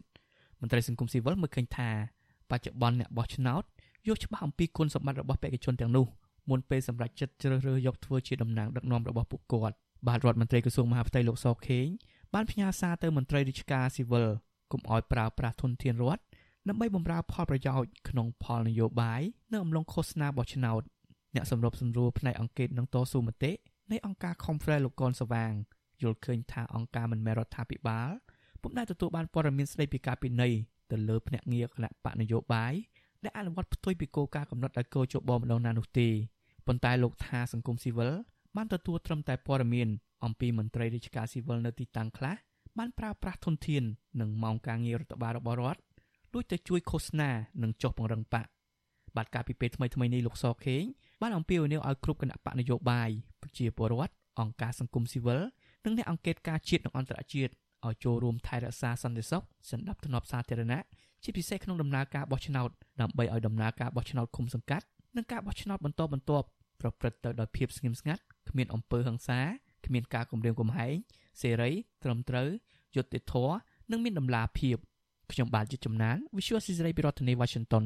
Speaker 9: មន្ត្រីសង្គមស៊ីវិលមើលឃើញថា បច្ចុប្បន្នអ្នកបោះឆ្នោតយកច្បាស់អំពីគុណសម្បត្តិរបស់បេក្ខជនទាំងនោះមុនពេលសម្រេចចិត្តជ្រើសរើសយកធ្វើជាតំណាងដឹកនាំរបស់ពួកគាត់បាទរដ្ឋមន្ត្រីក្រសួងមហាផ្ទៃលោកសខេងបានផ្ញើសារទៅមន្ត្រីរាជការស៊ីវិលកុំឲ្យប្រើប្រាស់ធនធានរដ្ឋដើម្បីបម្រើផលប្រយោជន៍ក្នុងផលនយោបាយនៅអំឡុងឃោសនាបោះឆ្នោតអ្នកសម្របសម្រួលផ្នែកអង្គការនឹងតស៊ូមតិនៃអង្គការ Confrere លោកកនសវាងយល់ឃើញថាអង្គការមិនមែនរដ្ឋាភិបាលពុំដែលទទួលបានព័ត៌មានស្ដីពីការពិន័យ ទៅលើភ្នាក់ងារគណៈបកនយោបាយដែលអនុវត្តផ្ទុយពីគោលការណ៍កំណត់ដោយកោជបម្ដងណានោះទេប៉ុន្តែលោកថាសង្គមស៊ីវិលបានទទួលត្រឹមតែព័ត៌មានអំពីមន្ត្រីរាជការស៊ីវិលនៅទីតាំងខ្លះបានប្រើប្រាស់ធនធាននិងម៉ោងការងាររដ្ឋបាលរបស់រដ្ឋលួចទៅជួយឃោសនានិងចុះពង្រឹងបកបាទការពីពេលថ្មីថ្មីនេះលោកសខេងបានអំពាវនាវឲ្យគ្រប់គណៈបកនយោបាយប្រជាពលរដ្ឋអង្គការសង្គមស៊ីវិលនិងអ្នកអង្គការការជាតិនិងអន្តរជាតិ ឲ្យចូលរួមថែរក្សាសន្តិសុខសន្តិភាពសាធារណៈជាពិសេសក្នុងដំណើរការបោះឆ្នោតដើម្បីឲ្យដំណើរការបោះឆ្នោតឃុំសង្កាត់និងការបោះឆ្នោតបន្តបន្ទាប់ប្រព្រឹត្តទៅដោយភាពស្ងៀមស្ងាត់គ្មានអំពើហិង្សាគ្មានការគំរាមកំហែងសេរី ត្រឹមត្រូវយុត្តិធម៌និងមានតម្លាភាពខ្ញុំបាទយុទ្ធចំណាន Visual Society ពីរដ្ឋធានី Washington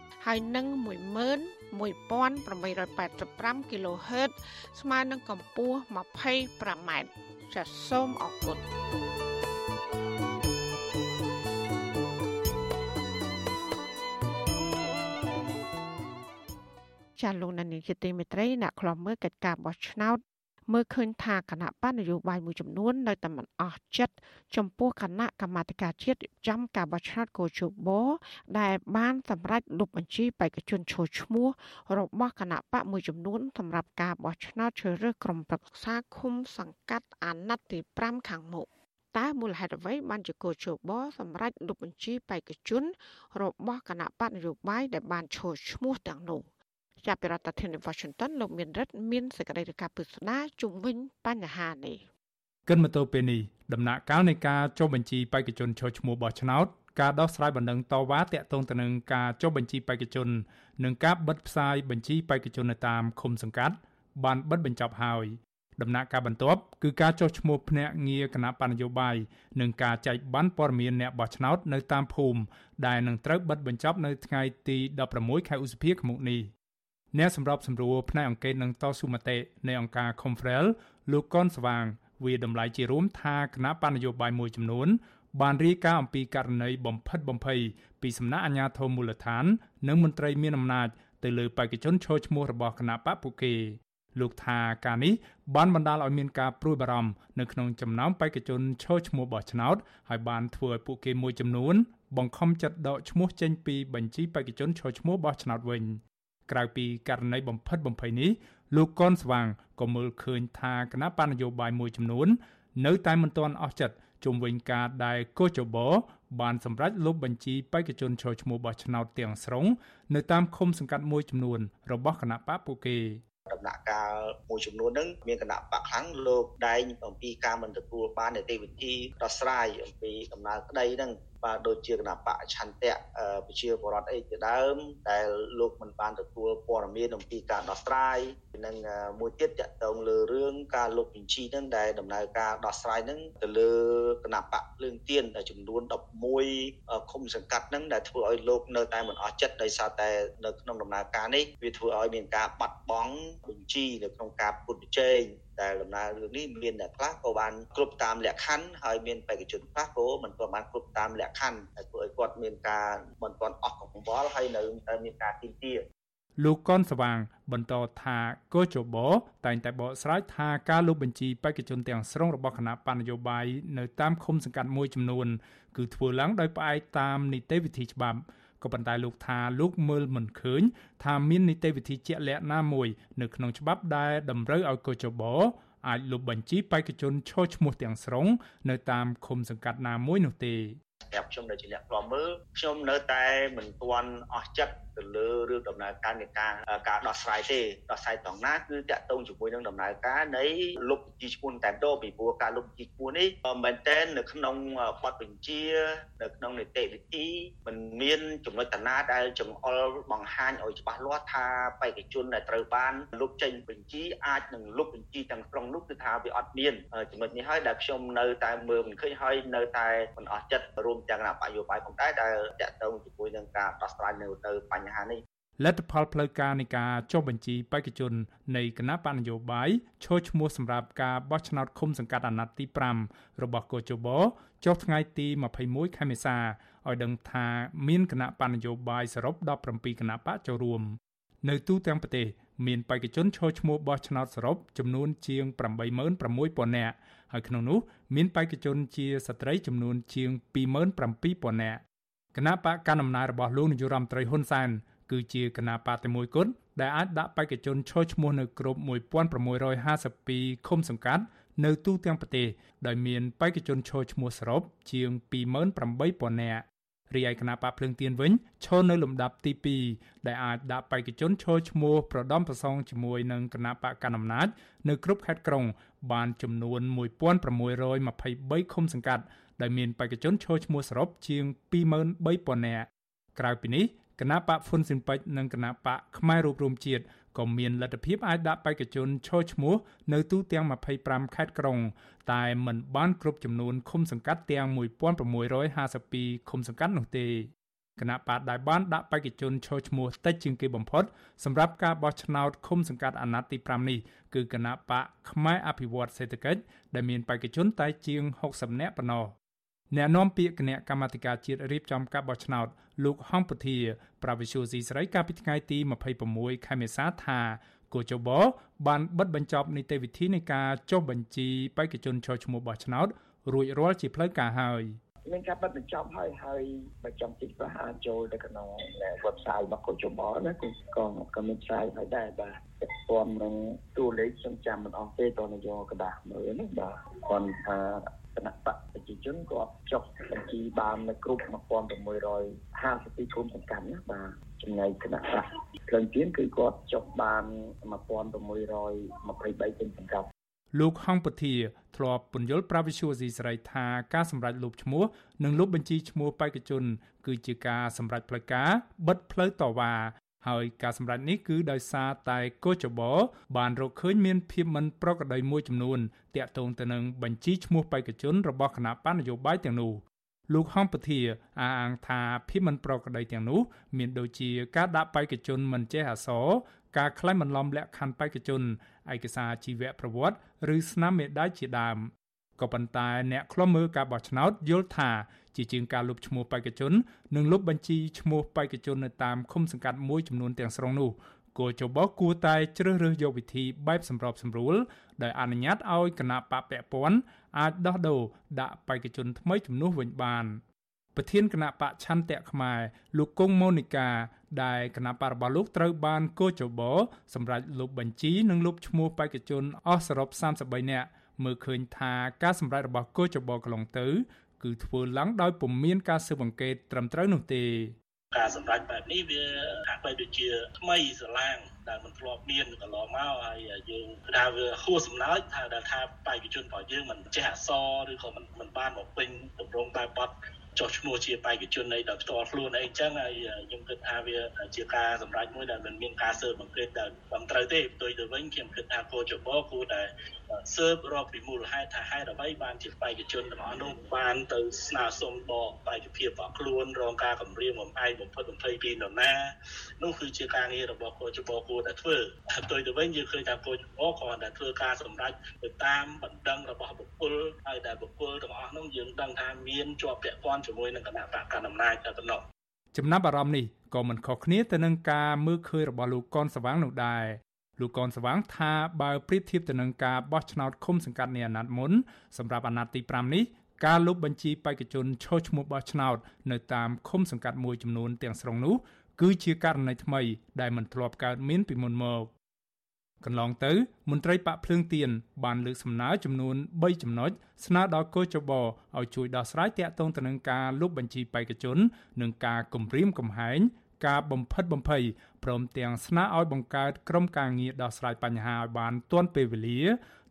Speaker 1: ហើយនឹង11885 kHz ស្មើនឹងកម្ពស់ 25m ចាសសូមអរគុណចាលោកនានីជាទីមេត្រីអ្នកខ្លំមើលកិច្ចការបោះឆ្នោត មើលឃើញថាគណៈបកនយោបាយមួយចំនួននៅតែមិនអស់ចិត្តចំពោះគណៈកម្មាធិការជាតិចំការបោះឆ្នោតកោជបដែលបានសម្រេចលុបបញ្ជីបេក្ខជនឈរឈ្មោះរបស់គណៈបកមួយចំនួនសម្រាប់ការបោះឆ្នោតជ្រើសរើសក្រុមប្រឹក្សាឃុំសង្កាត់អាណត្តិទី5ខាងមុខតើមូលហេតុអ្វីបានជាកោជបសម្រាប់លុបបញ្ជីបេក្ខជនរបស់គណៈបកនយោបាយដែលបានឈរឈ្មោះទាំងនោះ ចាប់ពីរដ្ឋធានី Washington លោកមានរិទ្ធមានសេចក្តីរាយការណ៍ពិស្ដារជុំវិញបញ្ហានេះ
Speaker 17: គិតមកទល់ពេលនេះដំណាក់កាលនៃការចុះបញ្ជីបេក្ខជនឈរឈ្មោះបោះឆ្នោតការដោះស្រាយបណ្ដឹងតវ៉ាតាក់ទងទៅនឹងការចុះបញ្ជីបេក្ខជន និងការបិទផ្សាយបញ្ជីបេក្ខជននៅតាមឃុំសង្កាត់ បានបិទបញ្ចប់ហើយដំណាក់កាលបន្ទាប់គឺការចុះឈ្មោះភ្នាក់ងារគណៈបញ្ញយោបាយនិងការចែកបានព័ត៌មានអ្នកបោះឆ្នោតនៅតាមភូមិដែលនឹងត្រូវបិទបញ្ចប់នៅថ្ងៃទី16ខែឧសភាឆ្នាំនេះ អ្នកសម្របសម្រួលផ្នែកអង្គការនឹងតស៊ូមតិនៃអង្គការ Confrel លោកកនស្វាងវាតម្លៃជារួមថាគណៈបញ្ញយោបាយមួយចំនួន បានរាយការណ៍អំពីករណីបំផិតបំភ័យពីសំណាក់អាជ្ញាធរមូលដ្ឋាន និងមន្ត្រីមានអំណាចទៅលើបេក្ខជនឈរឈ្មោះរបស់គណៈបកពួកគេលោកថាការនេះបានបណ្ដាលឲ្យមានការព្រួយបារម្ភនៅក្នុងចំណោមបេក្ខជនឈរឈ្មោះបោះឆ្នោតហើយបានធ្វើឲ្យពួកគេមួយចំនួនបង្ខំចិត្តដកឈ្មោះចេញពីបញ្ជីបេក្ខជនឈរឈ្មោះបោះឆ្នោតវិញ ក្រៅពីករណីបំផិតបំភ័យនេះលោកកនស្វាងក៏មើលឃើញថាគណៈបញ្ញយោបាយមួយចំនួន នៅតែមិនទាន់អស់ចិត្តជុំវិញការដែលកោចបបានសម្រេចលុបបញ្ជីបេក្ខជនឈរឈ្មោះបោះឆ្នោតទាំងស្រុងនៅតាមឃុំសង្កាត់មួយចំនួនរបស់គណៈបកពួកគេ
Speaker 18: ដំណាក់កាលមួយចំនួនហ្នឹងមានគណៈបកខ្លាំងលោកដែងអំពីការមិនទទួលបាននីតិវិធីដោះស្រាយអំពីដំណើរក្តីហ្នឹង បាទដូចជាគណៈបកឆន្ទៈប្រជាពលរដ្ឋអីជាដើម ដែលលោកមិនបានទទួលព័ត៌មានអំពីការដោះស្រាយនិងមួយទៀតតកតងលើរឿងការលុបបញ្ជីហ្នឹងដែលដំណើរការដោះស្រាយហ្នឹងទៅលើគណៈបកភ្លើងទៀនដែលចំនួន11ឃុំសង្កាត់ហ្នឹងដែលធ្វើឲ្យលោកនៅតែមិនអស់ចិត្តដោយសារតែនៅក្នុងដំណើរការនេះវាធ្វើឲ្យមានការបាត់បង់បញ្ជីនៅក្នុងការពុតប្រជែង ដែលដំណើររឿងនេះមានអ្នកខ្លះក៏បានគ្រប់តាមលក្ខខណ្ឌហើយមានបេក្ខជនខ្លះក៏មិនទាន់បានគ្រប់តាមលក្ខខណ្ឌហើយធ្វើឲ្យគាត់មានការមិនទាន់អស់កង្វល់ហើយនៅតែមានការទីទា
Speaker 17: លោកកនស្វាង បន្តថាកោជបតែងតែបកស្រាយថាការលុបបញ្ជីបេក្ខជនទាំងស្រុងរបស់គណៈបញ្ញយោបាយនៅតាមឃុំសង្កាត់មួយចំនួន គឺធ្វើឡើងដោយផ្អែកតាមនីតិវិធីច្បាប់ ក៏ប៉ុន្តែលោកថាលោកមើលមិនឃើញ ថាមាននីតិវិធីជាក់លាក់ណាមួយ នៅក្នុងច្បាប់ដែលតម្រូវឲ្យកោចបអាចលុបបញ្ជីបេក្ខជនឈរឈ្មោះទាំងស្រុងនៅតាមឃុំសង្កាត់ណាមួយនោះទេ
Speaker 18: សម្រាប់ខ្ញុំនៅជាអ្នកខ្លាំមើលខ្ញុំនៅតែមិនទាន់អស់ចិត្តទៅលើរឿងដំណើរការនៃការការដោះស្រាយទេដោះស្រាយតង់ណាគឺតាក់ទងជាមួយនឹងដំណើរការនៃលុបបញ្ជីឈ្មោះតែម្ដងពីព្រោះការលុបបញ្ជីឈ្មោះនេះមែនតែននៅក្នុងបទបញ្ជានៅក្នុងនីតិវិធីมันមានចំណុចតាណាដែលចង្អុលបង្ហាញឲ្យច្បាស់លាស់ថាបេក្ខជនដែលត្រូវបានលុបចេញបញ្ជីអាចនឹងលុបបញ្ជីទាំងស្រុងនោះគឺថាវាអត់មានចំណុចនេះហើយដែលខ្ញុំនៅតែមើលមិនឃើញហើយនៅតែមិនអស់ចិត្តរួមទាំងគណៈបកយោបាយផងដែរដែលតាក់ទងជាមួយនឹងការដោះស្រាយនៅទៅបញ្ហានេះ
Speaker 17: លទ្ធផលផ្លូវការនៃការចុះបញ្ជីបេក្ខជននៃគណៈបញ្ញយោបាយឈរឈ្មោះសម្រាប់ការបោះឆ្នោតឃុំសង្កាត់អាណត្តិទី5របស់កោជបចុះថ្ងៃទី21ខែមេសាឲ្យដឹងថាមានគណៈបញ្ញយោបាយសរុប17គណៈបកចូលរួមនៅទូទាំងប្រទេសមានបេក្ខជនឈរឈ្មោះបោះឆ្នោតសរុបចំនួនជាង86000នាក់ហើយក្នុងនោះមានបេក្ខជនជាស្ត្រីចំនួនជាង27000នាក់ គណៈបកកណ្ដាលអំណាចរបស់លោកនាយរដ្ឋមន្ត្រីហ៊ុនសែនគឺជាគណៈបកតែមួយគត់ដែលអាចដាក់បេក្ខជនឈរឈ្មោះនៅគ្រប់1652ឃុំសង្កាត់នៅទូទាំងប្រទេសដោយមានបេក្ខជនឈរឈ្មោះសរុបជាង28000នាក់រីឯគណៈបកភ្លើងទៀនវិញឈរនៅលំដាប់ទី2ដែលអាចដាក់បេក្ខជនឈរឈ្មោះប្រដំប្រសងជាមួយនឹងគណៈបកកណ្ដាលអំណាចនៅគ្រប់ខេត្តក្រុងបានចំនួន1623ឃុំសង្កាត់ ដែលមានបេក្ខជនឈរឈ្មោះសរុបជាង23000នាក់ក្រៅពីនេះគណៈបកហ៊ុនស៊ិនពេជ្រនិងគណៈបកខ្មែររួបរวมជាតិក៏មានលទ្ធភាពអាចដាក់បេក្ខជនឈរឈ្មោះនៅទូទាំង25ខេត្តក្រុង តែមិនបានគ្រប់ចំនួនឃុំសង្កាត់ទាំង1652ឃុំសង្កាត់នោះទេគណៈបកដែលបានដាក់បេក្ខជនឈរឈ្មោះតិចជាងគេបំផុតសម្រាប់ការបោះឆ្នោតឃុំសង្កាត់អាណត្តិទី5នេះគឺគណៈបកខ្មែរអភិវឌ្ឍសេដ្ឋកិច្ចដែលមានបេក្ខជនតែជាង60នាក់ប៉ុណ្ណោះ អ្នកនាំពាក្យគណៈកម្មាធិការជាតិរៀបចំការបោះឆ្នោតលោកហំពធាប្រវិសុយស៊ីស្រីកាលពីថ្ងៃទី26ខែមេសាថាគូចបបានបិទបញ្ចប់នីតិវិធីនៃការចុះបញ្ជីបេក្ខជនចូលឈ្មោះបោះឆ្នោតរួចរាល់ជាផ្លូវការហើយ
Speaker 19: មានការបិទបញ្ចប់ហើយហើយបើចង់ទីប្រហែលចូលទៅក្នុង website របស់គូចបណាគឺក៏ក៏មានផ្សាយហើយដែរបាទព្រមនឹងតួលេខខ្ញុំចាំមិនអស់ទេតើនយោកដាស់មើលណាបាទគាត់ថាគណៈបក ប្រជាជនគាត់ចុះបញ្ជីបាននៅគ្រប់1652គុំសង្កាត់ណាបាទចំណែកគណៈបកភ្លើងទៀនគឺគាត់ចុះបាន1623គុំសង្កាត់
Speaker 17: លោកហងពធាធ្លាប់ពន្យល់ប្រាវិសុយស៊ីសេរីថាការសម្រេចលុបឈ្មោះនិងលុបបញ្ជីឈ្មោះបេក្ខជន គឺជាការសម្រេចផ្លូវការបិទផ្លូវតវ៉ា ហើយការសម្រេចនេះគឺដោយសារតែកោចបបានរកឃើញមានភាពមិនប្រក្រតីមួយចំនួនតាក់ទងទៅនឹងបញ្ជីឈ្មោះបេក្ខជនរបស់គណៈបណ្ឌនយោបាយទាំងនោះលោកហំពធាអះអាងថាភាពមិនប្រក្រតីទាំងនោះមានដូចជាការដាក់បេក្ខជនមិនចេះអក្សរការក្លែងបន្លំលក្ខខណ្ឌបេក្ខជនឯកសារជីវប្រវត្តិឬស្នាមមេដាយជាដើម ក៏ប៉ុន្តែអ្នកខ្លំមើលការបោះឆ្នោតយល់ថា ជាជាងការលុបឈ្មោះបេក្ខជននិងលុបបញ្ជីឈ្មោះបេក្ខជននៅតាមឃុំសង្កាត់មួយចំនួនទាំងស្រុងនោះគួរចបោះគួរតែជ្រើសរើសយកវិធីបែបសម្របសម្រួលដែលអនុញ្ញាតឲ្យគណៈបកពពន់អាចដោះដូរដាក់បេក្ខជនថ្មីជំនួសវិញបានប្រធានគណៈបកឆន្ទៈខ្មែរលោកគង់ម៉ូនីកាដែលគណៈបករបស់លោកត្រូវបានកោចបោសម្រាប់លុបបញ្ជីនិងលុបឈ្មោះបេក្ខជនអស់សរុប33នាក់ មើលឃើញថាការសម្រេចរបស់កោចបោកន្លងទៅគឺធ្វើឡើងដោយពុំមានការស៊ើបអង្កេតត្រឹមត្រូវនោះទេ
Speaker 20: ការសម្រេចបែបនេះវាហាក់បីដូចជាថ្មីស្រឡាងដែលមិនធ្លាប់មានកន្លងមកហើយយើងថាវាហួសសំណើចថាដែលថាបេក្ខជនរបស់យើងមិនចេះអក្សរឬក៏មិនមិនបានមកពេញតម្រងបែបបត់ចុះឈ្មោះជាបេក្ខជននៃដល់ផ្ទាល់ខ្លួនអីចឹងហើយខ្ញុំគិតថាវាជាការសម្រេចមួយដែលមិនមានការស៊ើបអង្កេតដែលត្រឹមត្រូវទេផ្ទុយទៅវិញខ្ញុំគិតថាគោចបគួរតែ ស៊ើបរកពីមូលហេតុថាហេតុអ្វីបានជាបេក្ខជនទាំងអស់នោះបានទៅស្នើសុំបកបេក្ខភាពរបស់ខ្លួនរងការគំរាមបំផាយបំផិតបំភ័យពីនរណានោះគឺជាការងាររបស់គោចបគួរតែធ្វើផ្ទុយទៅវិញយើងឃើញថាគោចបគ្រាន់តែធ្វើការសម្រេចទៅតាមបណ្ដឹងរបស់បុគ្គលហើយដែលបុគ្គលទាំងអស់នោះយើងដឹងថាមានជាប់ពាក់ព័ន្ធជាមួយនឹងគណៈបកកណ្ដាលអំណាចតែប៉ុណ្ណោះ
Speaker 17: ចំណាប់អារម្មណ៍នេះក៏មិនខុសគ្នាទៅនឹងការមើលឃើញរបស់លោកកនសវាងនោះដែរ លោកកនសវាងថាបើប្រៀបធៀបទៅនឹងការបោះឆ្នោតឃុំសង្កាត់នៃអាណត្តិមុនសម្រាប់អាណត្តិទី5នេះការលុបបញ្ជីបេក្ខជនឈរឈ្មោះបោះឆ្នោតនៅតាមឃុំសង្កាត់មួយចំនួនទាំងស្រុងនោះគឺជាករណីថ្មី ដែលមិនធ្លាប់កើតមានពីមុនមកកន្លងទៅ មន្ត្រីបកភ្លើងទៀនបានលើកសំណើចំនួន3ចំណុចស្នើដល់កោចបឲ្យជួយដោះស្រាយទាក់ទងទៅនឹងការលុបបញ្ជីបេក្ខជន និងការគំរាមកំហែង ការបំផិតបំភ័យព្រមទាំងស្នើឲ្យបង្កើតក្រុមការងារដោះស្រាយបញ្ហាឲ្យបានទាន់ពេលវេលា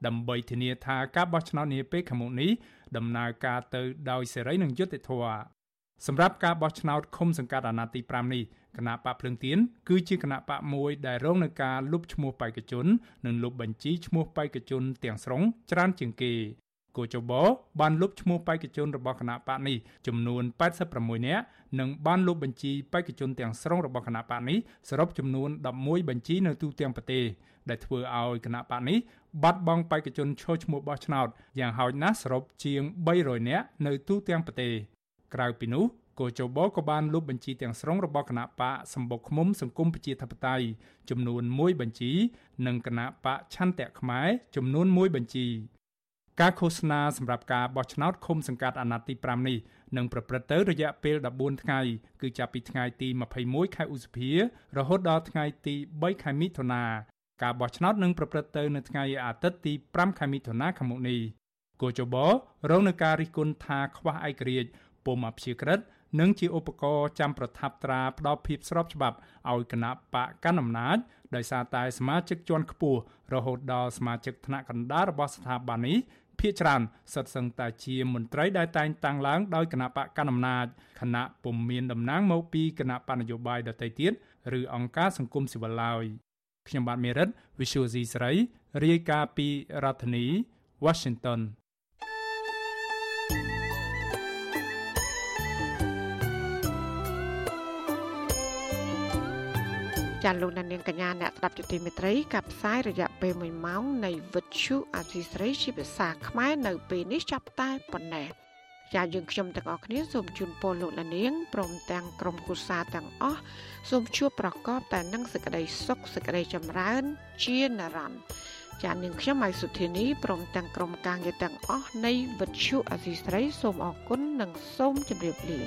Speaker 17: ដើម្បីធានាថាការបោះឆ្នោតនាពេលខាងមុខនេះដំណើរការទៅដោយសេរីនិងយុត្តិធម៌សម្រាប់ការបោះឆ្នោតឃុំសង្កាត់អាណត្តិទី5នេះគណៈបកភ្លឹងទៀនគឺជាគណៈបកមួយដែលរងនឹងការលុបឈ្មោះបេក្ខជន និងលុបបញ្ជីឈ្មោះបេក្ខជនទាំងស្រុងច្រើនជាងគេ គូចបបានលុបឈ្មោះបេក្ខជនរបស់គណៈបកនេះចំនួន86នាក់និងបានលុបបញ្ជីបេក្ខជនទាំងស្រុងរបស់គណៈបកនេះសរុបចំនួន11បញ្ជីនៅទូទាំងប្រទេសដែលធ្វើឲ្យគណៈបកនេះបាត់បង់បេក្ខជនឈរឈ្មោះបោះឆ្នោតយ៉ាងហោចណាស់សរុបជាង300នាក់នៅទូទាំងប្រទេសក្រៅពីនោះគោចបក៏បានលុបបញ្ជីទាំងស្រុងរបស់គណៈបកសម្បុកឃុំសង្គមប្រជាធិបតេយ្យចំនួន1បញ្ជី និងគណៈបកឆន្ទៈខ្មែរចំនួន1បញ្ជី ការឃោសនាសម្រាប់ការបោះឆ្នោតឃុំសង្កាត់អាណត្តិទី5នេះនឹងប្រព្រឹត្តទៅរយៈពេល14ថ្ងៃគឺចាប់ពីថ្ងៃទី21ខែឧសភា រហូតដល់ថ្ងៃទី3ខែមិថុនាការបោះឆ្នោតនឹងប្រព្រឹត្តទៅនៅថ្ងៃអាទិត្យទី5ខែមិថុនាខាងមុខនេះគូចបរងនឹងការរិះគន់ថាខ្វះឯករាជ្យពុំអព្យាក្រឹតនិងជាឧបករណ៍ចាំប្រថាប់ត្រាផ្ដល់ភាពស្របច្បាប់ឲ្យគណៈបកកណ្ដាលអំណាចដោយសារតែសមាជិកជាន់ខ្ពស់រហូតដល់សមាជិកថ្នាក់កណ្ដាលរបស់ស្ថាប័ននេះ ភាគច្រើនសិតសឹងតែជាមន្ត្រីដែលតែងតាំងឡើងដោយគណៈបកកណ្ដាលអំណាចគណៈពុំមានតំណែងមកពីគណៈបកនយោបាយដទៃទៀតឬអង្គការសង្គមស៊ីវិលឡើយខ្ញុំបាទមេរិត Visual C ស្រីរាយការណ៍ពីរដ្ឋធានី Washington
Speaker 1: ចាលោកនាងកញ្ញាអ្នកស្ដាប់ទទីមេត្រីកັບផ្សាយរយៈពេល1ម៉ោងនៃវិទ្យុអាស៊ីស្រីជាភាសាខ្មែរនៅពេលនេះចាប់តែប៉ុណ្ណេះចាយើងខ្ញុំទាំងអស់គ្នាសូមជូនពរលោកនាងព្រមទាំងក្រុមគូសាទាំងអស់សូមជួបប្រកបតែនឹងសេចក្តីសុខសេចក្តីចម្រើន ជានិរន្តរ៍ចានាងខ្ញុំម៉ៃសុធានីព្រមទាំងក្រុមការងារទាំងអស់នៃវិទ្យុអាស៊ីស្រីសូមអរគុណនិងសូមជម្រាបលា